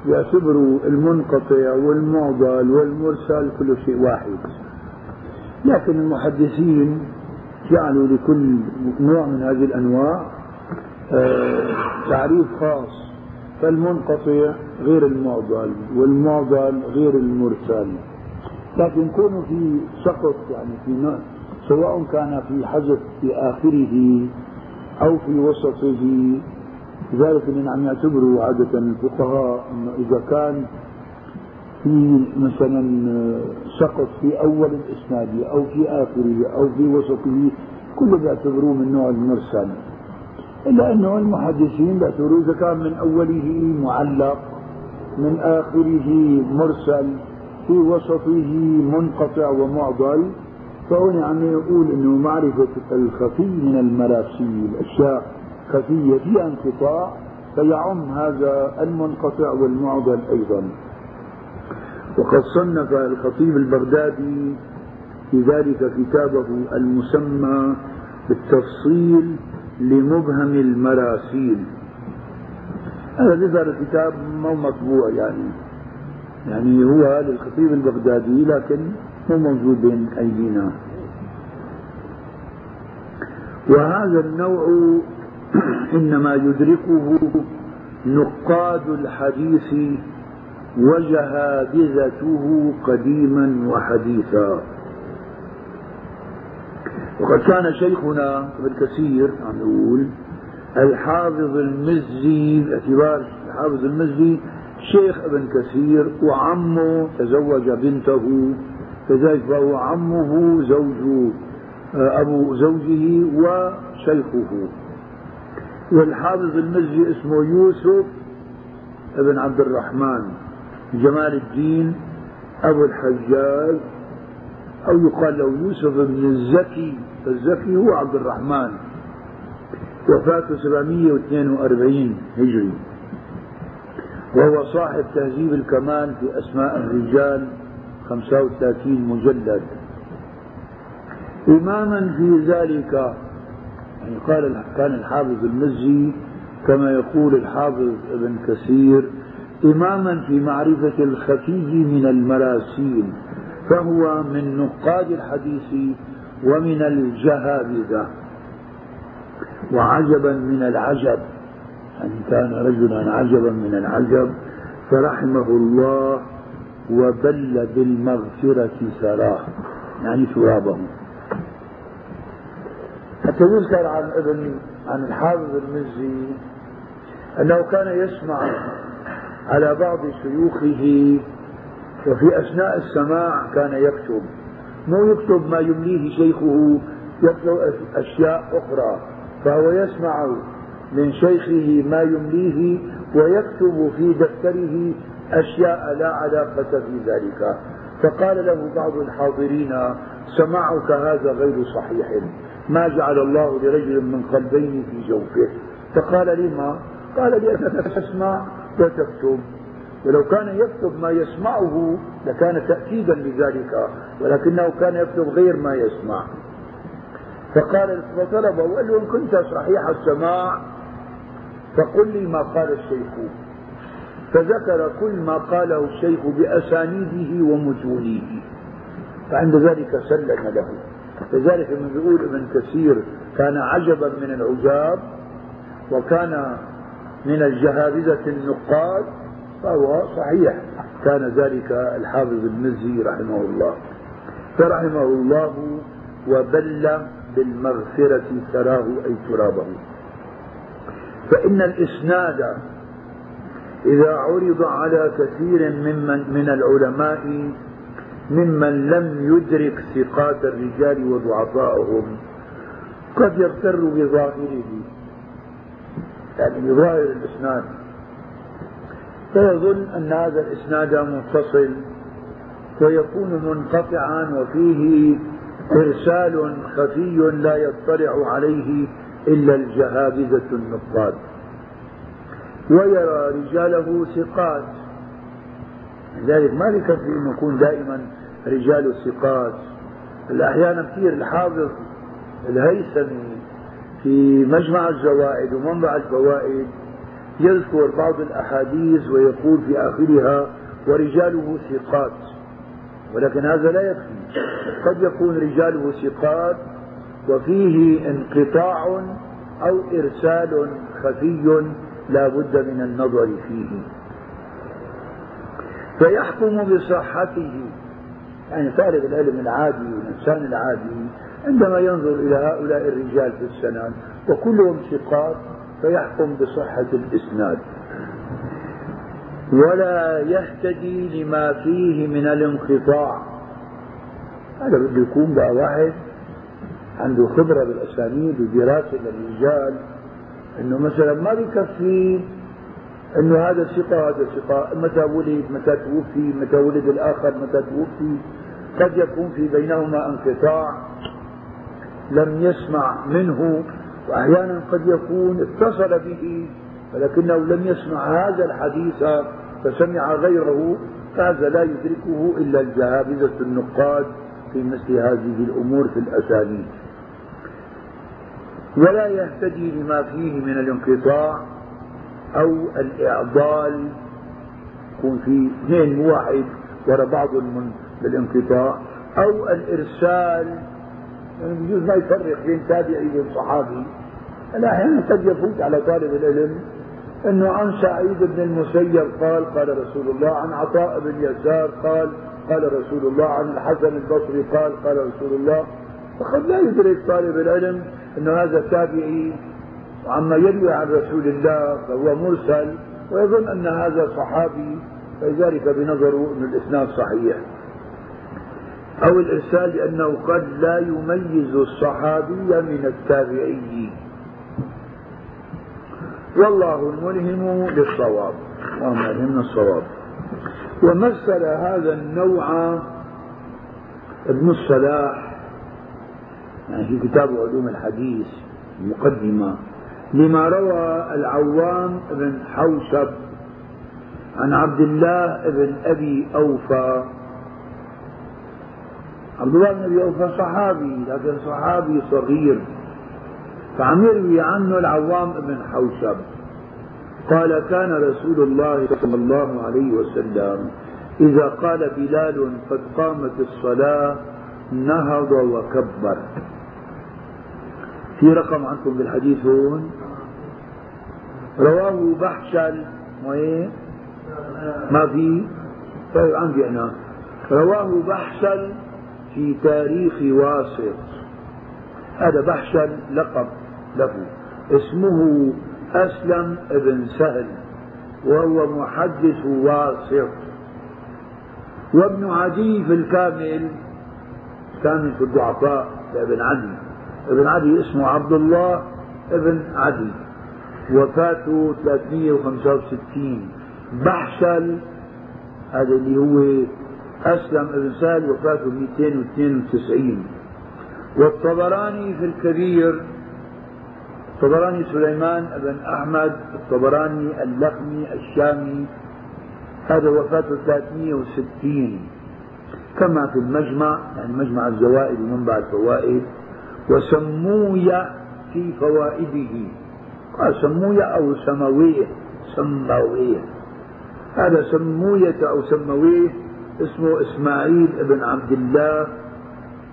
يعتبروا المنقطع والمعضل والمرسل كل شيء واحد. لكن المحدثين جعلوا لكل نوع من هذه الأنواع آه، تعريف خاص. فالمنقطع غير المعضل والمعضل غير المرسل. لكن كونه في سقط يعني في سواء كان في حذف في آخره أو في وسطه لذلك من عم يعتبروا عادة الفقهاء أنه إذا كان في مثلا سقط في أول الإسناد أو في آخره أو في وسطه كله بيعتبروه من نوع المرسل. إلا أنه المحدثين بيعتبروه إذا كان من أوله معلق من آخره مرسل في وسطه منقطع ومعضل. فهنا عم يقول إنه معرفة الخفي من المراسيل أشياء خفية فيها انقطاع فيعم هذا المنقطع والمعضل أيضا. وقد صنف الخطيب البغدادي في ذلك كتابه المسمى بالتفصيل لمبهم المراسيل. هذا يظهر الكتاب مو مطبوع يعني. يعني هو للخطيب البغدادي لكن مو موجود بين أيدينا. وهذا النوع إنما يدركه نقاد الحديث وجهابذته قديما وحديثا. وقد كان شيخنا ابن كثير عم يقول الحافظ المزي باعتبار الحافظ المزي شيخ ابن كثير وعمه تزوج بنته كذلك فهو عمه زوج آه، أبو زوجه وشيخه. والحافظ المزي اسمه يوسف ابن عبد الرحمن جمال الدين أبو الحجاج أو يقال له يوسف بن الزكي الزكي هو عبد الرحمن. وفاته 742 هجري. وهو صاحب تهذيب الكمال في أسماء الرجال 35 مجلد. إماما في ذلك يعني قال كان الحافظ المزي كما يقول الحافظ ابن كثير إماما في معرفة الخفي من المراسيل فهو من نقاد الحديث ومن الجهابذة. وعجبا من العجب يعني كان رجلا عجبا من العجب فرحمه الله وبل بالمغفرة ثراه يعني ترابه حتى يذكر عن ابن عن الحافظ المزي أنه كان يسمع على بعض شيوخه وفي أثناء السماع كان يكتب. مو يكتب ما يمليه شيخه يكتب أشياء أخرى. فهو يسمع من شيخه ما يمليه ويكتب في دفتره أشياء لا علاقة في ذلك. فقال له بعض الحاضرين سماعك هذا غير صحيح. ما جعل الله لرجل من قلبين في جوفه. فقال لما؟ قال لأنك تسمع وتكتب. ولو كان يكتب ما يسمعه لكان تأكيدا لذلك ولكنه كان يكتب غير ما يسمع. فقال فطلبه وقال له إن كنت صحيح السماع فقل لي ما قال الشيخ. فذكر كل ما قاله الشيخ بأسانيده ومتونه فعند ذلك سلم له. لذلك من يقول ابن كثير كان عجبا من العجاب وكان من الجهابذة النقاد فهو صحيح. كان ذلك الحافظ المزي رحمه الله. فرحمه الله وبل بالمغفرة تراه أي ترابه. فإن الإسناد إذا عرض على كثير ممن من العلماء ممن لم يدرك ثقات الرجال وضعفائهم قد يغتر بظاهره. يعني بظاهر الإسناد. فيظن أن هذا الإسناد متصل ويكون منقطعا وفيه إرسال خفي لا يطلع عليه إلا الجهابذة النقاد. ويرى رجاله ثقات. لذلك ما يكفي أن يكون دائما رجال الثقات أحيانا كثير الحافظ الهيثمي في مجمع الزوائد ومنبع الفوائد يذكر بعض الأحاديث ويقول في آخرها ورجاله ثقات ولكن هذا لا يكفي. قد يكون رجاله ثقات وفيه انقطاع أو إرسال خفي لا بد من النظر فيه. فيحكم بصحته يعني طالب العلم العادي والإنسان العادي عندما ينظر إلى هؤلاء الرجال في السنن وكلهم ثقات فيحكم بصحة الإسناد. ولا يهتدي لما فيه من الانقطاع. هذا بده يكون بقى واحد عنده خبرة بالأسانيد ودراسة للرجال إنه مثلا ما بيكفي إنه هذا ثقة هذا ثقة. متى ولد متى توفي متى ولد الآخر متى توفي. قد يكون في بينهما انقطاع. لم يسمع منه وأحيانا قد يكون اتصل به ولكنه لم يسمع هذا الحديث فسمع غيره فهذا لا يدركه إلا الجهابذة النقاد في مثل هذه الأمور في الأسانيد. ولا يهتدي لما فيه من الانقطاع أو الإعضال. يكون في اثنين واحد وراء بعض بالانقطاع أو الإرسال. يعني بجوز ما يفرق بين تابعي وبين صحابي أحيانا قد يفوت على طالب العلم أنه عن سعيد بن المسيب قال قال رسول الله عن عطاء بن يسار قال قال رسول الله عن الحسن البصري قال قال رسول الله. فقد لا يدرك طالب العلم أن هذا تابعي. وعما يروي عن رسول الله فهو مرسل ويظن أن هذا صحابي فلذلك بنظره أن الإسناد صحيح. أو الإرسال لأنه قد لا يميز الصحابي من التابعي. والله الملهم للصواب. اللهم ألهمنا الصواب. ومثل هذا النوع ابن الصلاح يعني في كتاب علوم الحديث المقدمة لما روى العوام بن حوشب عن عبد الله بن أبي أوفى. عبد الله بن أبي أوفى صحابي لكن صحابي صغير. فعم يروي عنه العوام بن حوشب. قال كان رسول الله صلى الله عليه وسلم إذا قال بلال قد قامت الصلاة نهض وكبر. في رقم عندكم بالحديث هون. رواه بحشل ما في؟ طيب عندي أنا. رواه بحشل في تاريخ واسط. هذا بحشل لقب. له. اسمه أسلم بن سهل وهو محدث واسط وابن عدي في الكامل كامل في الضعفاء لابن عدي. ابن عدي اسمه عبد الله ابن عدي. وفاته 365 بحشل هذا اللي هو أسلم ابن سهل وفاته 292 والطبراني في الكبير الطبراني سليمان بن أحمد الطبراني اللخمي الشامي. هذا وفاته 360 كما في المجمع يعني مجمع الزوائد ومنبع الفوائد وسموية في فوائده. قال سموية أو سموية سموية. هذا سموية أو سموية اسمه إسماعيل بن عبد الله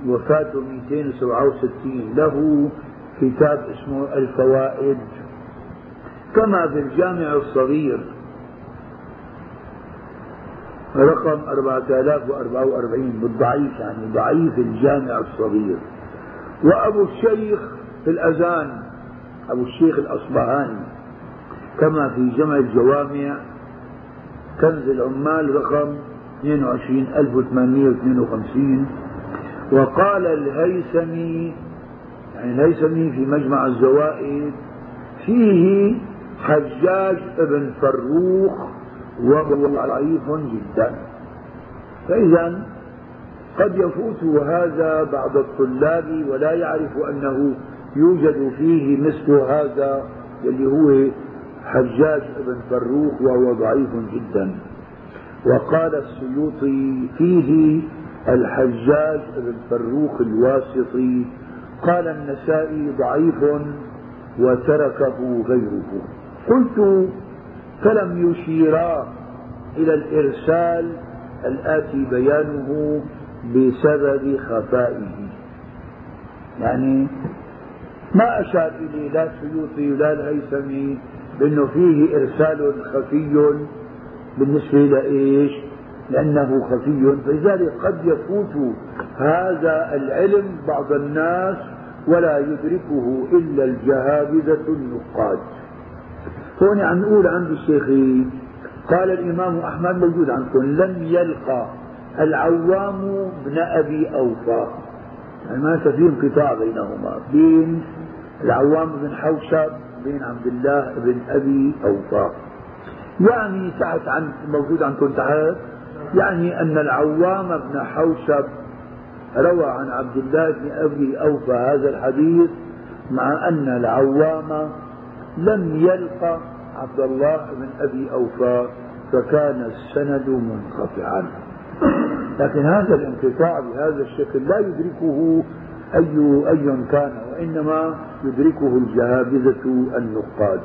وفاته 267 له كتاب اسمه الفوائد. كما في الجامع الصغير. رقم 4044 بالضعيف يعني ضعيف الجامع الصغير. وأبو الشيخ في الأذان أبو الشيخ الأصبهاني كما في جمع الجوامع كنز العمال رقم 22852 وقال الهيثمي يعني الهيثمي في مجمع الزوائد. فيه حجاج ابن فروخ وهو ضعيف جدا. فإذا قد يفوت هذا بعض الطلاب ولا يعرف أنه يوجد فيه مثل هذا اللي هو حجاج بن فروخ وهو ضعيف جدا. وقال السيوطي فيه الحجاج بن فروخ الواسطي قال النسائي ضعيف وتركه غيره. قلت فلم يشيرا إلى الإرسال الآتي بيانه بسبب خفائه. يعني ما أشار إليه لا السيوطي ولا الهيثمي بأنه فيه إرسال خفي بالنسبة لإيش؟ لأنه خفي. فلذلك قد يفوت هذا العلم بعض الناس ولا يدركه إلا الجهابذة النقاد. هون عم نقول عند الشيخين قال الإمام أحمد موجود عندكم لم يلقى العوام بن أبي أوفى. يعني ما في انقطاع بينهما. بين العوام بن حوشب بين عبد الله بن أبي أوفى. يعني تحت عن موجود عندكم تحت. يعني أن العوام بن حوشب روى عن عبد الله بن أبي أوفى هذا الحديث مع أن العوام لم يلقى عبد الله بن أبي أوفى فكان السند منقطعا. لكن هذا الانقطاع بهذا الشكل لا يدركه أي أي كان وإنما يدركه الجهابذة النقاد.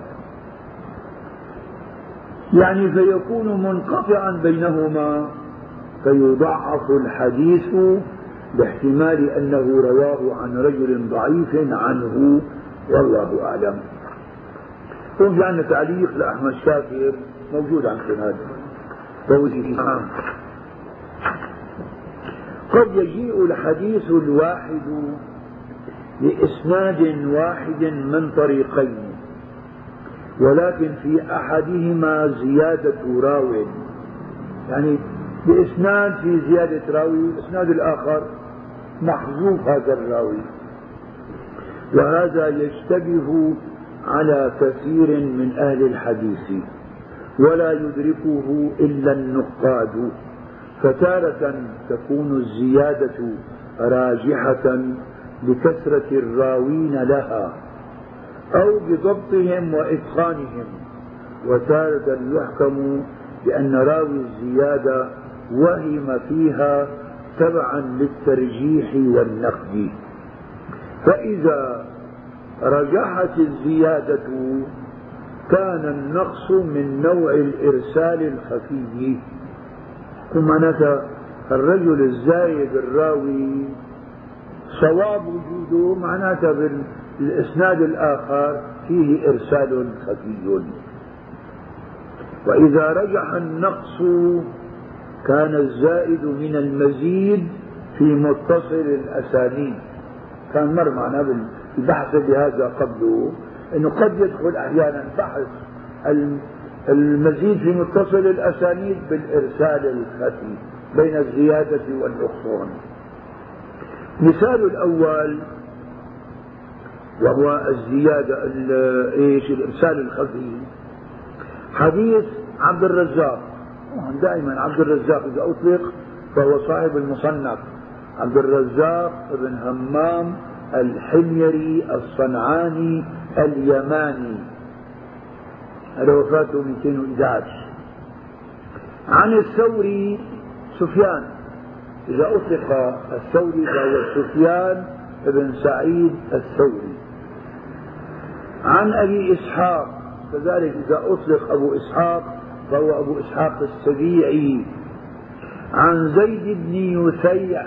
يعني فيكون منقطعا بينهما فيضعف الحديث باحتمال أنه رواه عن رجل ضعيف عنه والله أعلم. في عندنا تعليق لأحمد شاكر موجود عندكم هذا فوزي قد يجيء الحديث الواحد بإسناد واحد من طريقين. ولكن في أحدهما زيادة راو يعني بإسناد في زيادة راوي الإسناد الآخر محذوف هذا الراوي. وهذا يشتبه على كثير من أهل الحديث ولا يدركه إلا النقاد. فتارة تكون الزيادة راجحة بكثرة الراوين لها. أو بضبطهم وإتقانهم. وتارة يحكم بأن راوي الزيادة وهم فيها تبعا للترجيح والنقد. فإذا رجحت الزيادة كان النقص من نوع الإرسال الخفي. ومعناتها الرجل الزايد الراوي صواب وجوده معناتها بالإسناد الآخر فيه إرسال خفي. وإذا رجح النقص كان الزائد من المزيد في متصل الأسانيد. كان مر معنا بالبحث بهذا قبله أنه قد يدخل أحيانا بحث المزيد في متصل الأسانيد بالإرسال الخفي بين الزيادة والنقصان مثال الأول وهو الزيادة إيش الإرسال الخفي حديث عبد الرزاق. دائما عبد الرزاق إذا أطلق فهو صاحب المصنف. عبد الرزاق بن همام الحميري الصنعاني اليماني. هذا وفاته 211 عن الثوري سفيان. إذا أطلق الثوري فهو سفيان بن سعيد الثوري. عن أبي إسحاق. كذلك إذا أطلق أبو إسحاق فهو أبو إسحاق السبيعي. عن زيد بن يثيع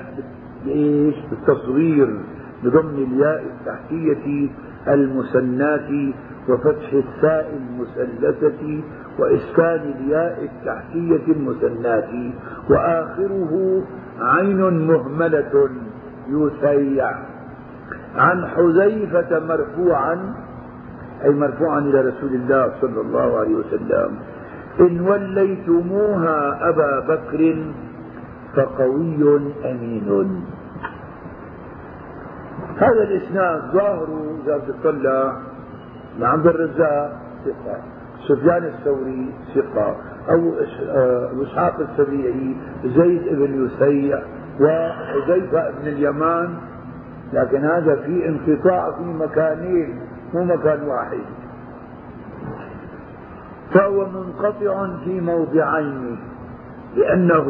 بإيش؟ بالتصوير بضم الياء التحتية المسناة وفتح الثاء المثلثة وإسكان الياء التحتية المثناة وآخره عين مهملة يثيع. عن حذيفة مرفوعا أي مرفوعا إلى رسول الله صلى الله عليه وسلم. إن وليتموها أبا بكر فقوي أمين. هذا الإسناد ظاهره إذا تطلع لعبد الرزاق ثقة سفيان الثوري ثقة أو إسحاق السبيعي زيد بن يسيع وحذيفة بن اليمان. لكن هذا في انقطاع في مكانين. مو مكان واحد. فهو منقطع في موضعين لأنه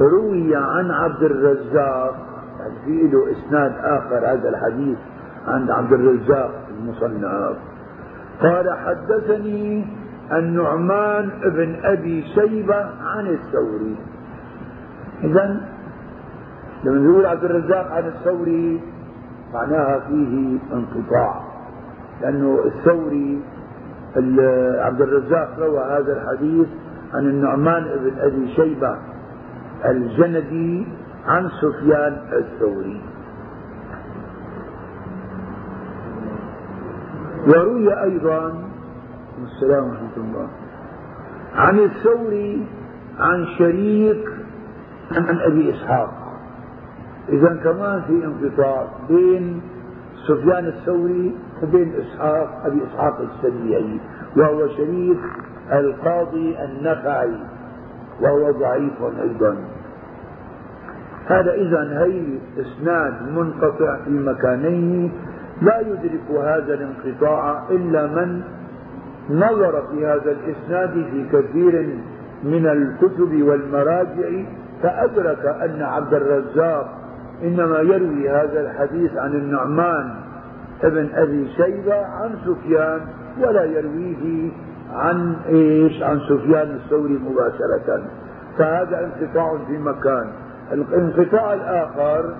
روي عن عبد الرزاق يعني في له إسناد آخر هذا الحديث عند عبد الرزاق المصنف. قال حدثني النعمان بن أبي شيبة عن الثوري. إذا لما يقول عبد الرزاق عن الثوري معناها فيه انقطاع. لأنه الثوري عبد الرزاق روى هذا الحديث عن النعمان بن أبي شيبة الجندي عن سفيان الثوري. وروي أيضا السلام ورحمة الله عن الثوري عن شريك عن أبي إسحاق. إذا كمان في انقطاع بين سفيان الثوري وبين إسحاق أبي إسحاق السبيعي وهو شريك القاضي النخعي وهو ضعيف أيضا. هذا إذا هي إسناد منقطع في مكانين لا يدرك هذا الانقطاع إلا من نظر في هذا الإسناد في كثير من الكتب والمراجع فأدرك أن عبد الرزاق إنما يروي هذا الحديث عن النعمان ابن أبي شيبة عن سفيان ولا يرويه عن إيش؟ عن سفيان الثوري مباشرة. فهذا انقطاع في مكان. الانقطاع الآخر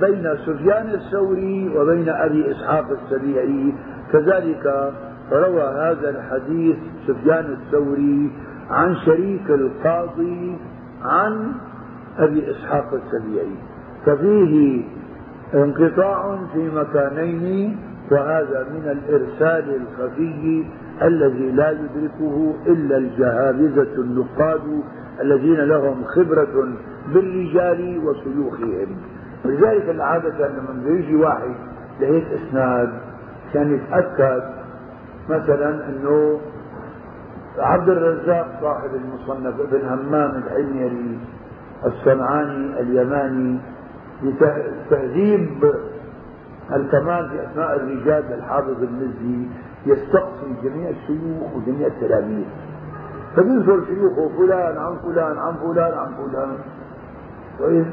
بين سفيان الثوري وبين أبي إسحاق السبيعي كذلك روى هذا الحديث سفيان الثوري عن شريك القاضي عن أبي إسحاق السبيعي ففيه انقطاع في مكانين وهذا من الإرسال الخفي الذي لا يدركه إلا الجهابذة النقاد الذين لهم خبرة بالرجال وشيوخهم ولذلك العادة لما بيجي واحد لهيك إسناد كان يتأكد مثلا إنه عبد الرزاق صاحب المصنف ابن همام الحميري الصنعاني اليماني لتهذيب الكمال في اسماء الرجال للحافظ المزي يستقصي جميع الشيوخ وجميع التلاميذ. فبيذكر شيوخه فلان عن فلان عن فلان عن فلان. كويس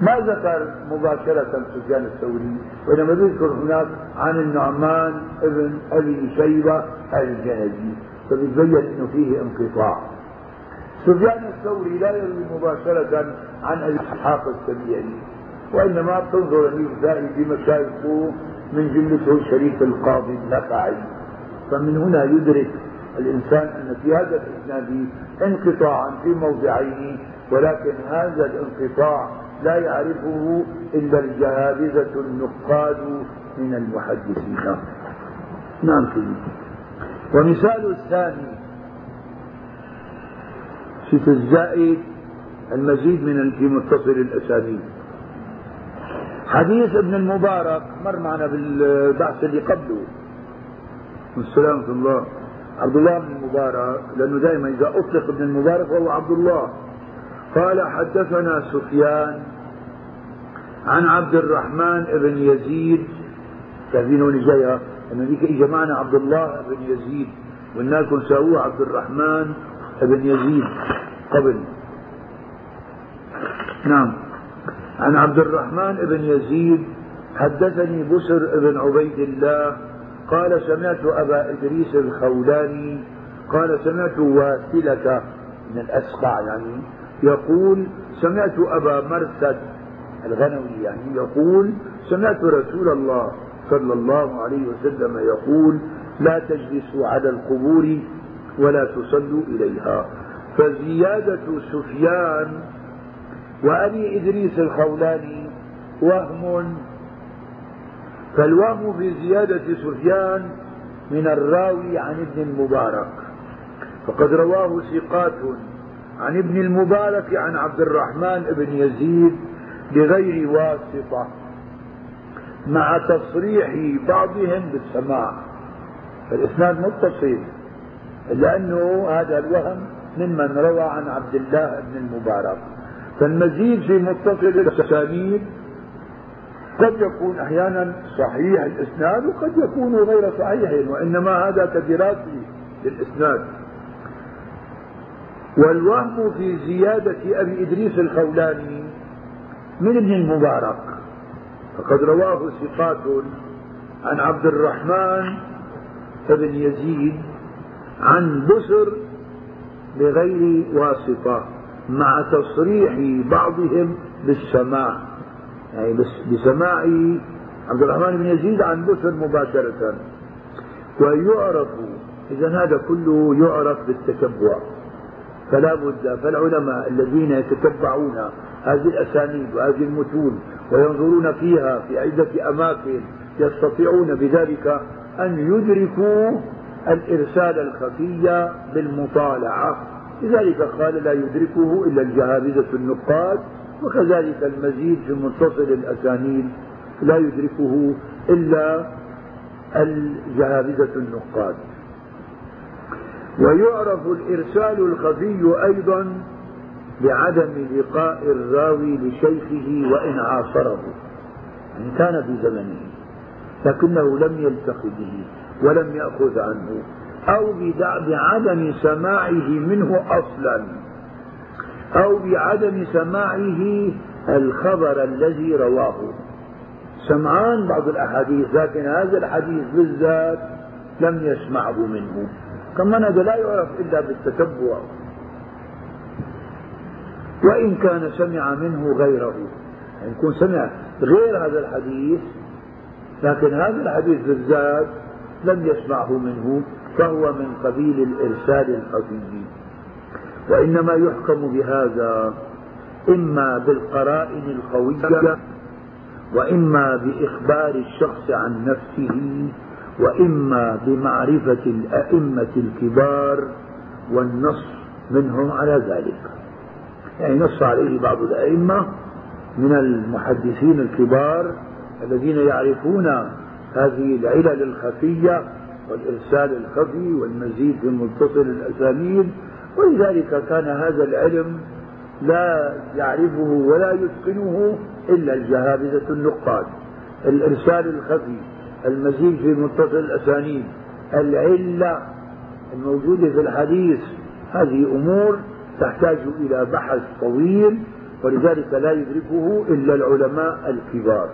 ما ذكر مباشرة سفيان الثوري؟ وإنما ذكر هناك عن النعمان ابن أبي شيبة الجهدي فبيتبين أنه فيه انقطاع. سفيان الثوري لا يروي مباشرة عن أبي إسحاق السبيعي. وإنما تنظر النسائي في مشايخه من جملته الشريف القاضي النخعي فمن هنا يدرك الإنسان أن في هذا الإسناد انقطاعا في موضعين ولكن هذا الانقطاع لا يعرفه إلا الجهابذة النقاد من المحدثين. نعم سيدي. ومثال الثاني في الزائد المزيد من في متصل الأسانيد. حديث ابن المبارك مر معنا بالبحث اللي قبله. والسلام الله. عبد الله بن المبارك لأنه دائما إذا أطلق ابن المبارك فهو عبد الله. قال حدثنا سفيان عن عبد الرحمن بن يزيد. تعرفين هون جاية؟ أن ذيك إجا معنا عبد الله بن يزيد. والناس ساووه عبد الرحمن بن يزيد قبل. نعم. عن عبد الرحمن بن يزيد حدثني بسر بن عبيد الله قال سمعت أبا إدريس الخولاني قال سمعت واسلة من الأسقع يعني يقول سمعت أبا مرثد الغنوي يعني يقول سمعت رسول الله صلى الله عليه وسلم يقول لا تجلسوا على القبور ولا تصلوا إليها فزيادة سفيان وأبي إدريس الخولاني وهم فالوهم في زيادة سفيان من الراوي عن ابن المبارك. فقد رواه ثقات عن ابن المبارك عن عبد الرحمن بن يزيد بغير واسطة مع تصريح بعضهم بالسماع. فالإسناد متصل لأنه هذا الوهم ممن روى عن عبد الله بن المبارك. فالمزيد في متصل الأسانيد قد يكون أحيانا صحيح الإسناد وقد يكون غير صحيح وإنما هذا كدراسة للإسناد والوهم في زيادة أبي إدريس الخولاني من ابن المبارك. فقد رواه ثقات عن عبد الرحمن بن يزيد عن بسر بغير واسطة. مع تصريح بعضهم بالسماع. يعني بس بسماع عبد الرحمن بن يزيد عن بسر مباشرة. ويعرف إذا هذا كله يعرف بالتتبع. فلا بد فالعلماء الذين يتتبعون هذه الأسانيد وهذه المتون وينظرون فيها في عدة أماكن يستطيعون بذلك أن يدركوا الإرسال الخفي بالمطالعة. لذلك قال لا يدركه إلا الجهابذة النقاد وكذلك المزيد في متصل الأسانيد لا يدركه إلا الجهابذة النقاد. ويعرف الإرسال الخفي أيضا بعدم لقاء الراوي لشيخه وإن عاصره يعني كان في زمنه لكنه لم يلتقي به ولم يأخذ عنه. أو بعدم سماعه منه أصلا. أو بعدم سماعه الخبر الذي رواه. سمعان بعض الأحاديث لكن هذا الحديث بالذات لم يسمعه منه. كمان هذا لا يعرف إلا بالتتبع. وإن كان سمع منه غيره. يعني يكون سمع غير هذا الحديث لكن هذا الحديث بالذات لم يسمعه منه. فهو من قبيل الإرسال الخفي. وإنما يحكم بهذا إما بالقرائن القوية وإما بإخبار الشخص عن نفسه وإما بمعرفة الأئمة الكبار والنص منهم على ذلك. يعني نص عليه بعض الأئمة من المحدثين الكبار الذين يعرفون هذه العلل الخفية والإرسال الخفي والمزيد في متصل الأسانيد ولذلك كان هذا العلم لا يعرفه ولا يتقنه إلا الجهابذة النقاد. الإرسال الخفي المزيد في متصل الأسانيد العلة الموجودة في الحديث هذه أمور تحتاج إلى بحث طويل ولذلك لا يدركه إلا العلماء الكبار.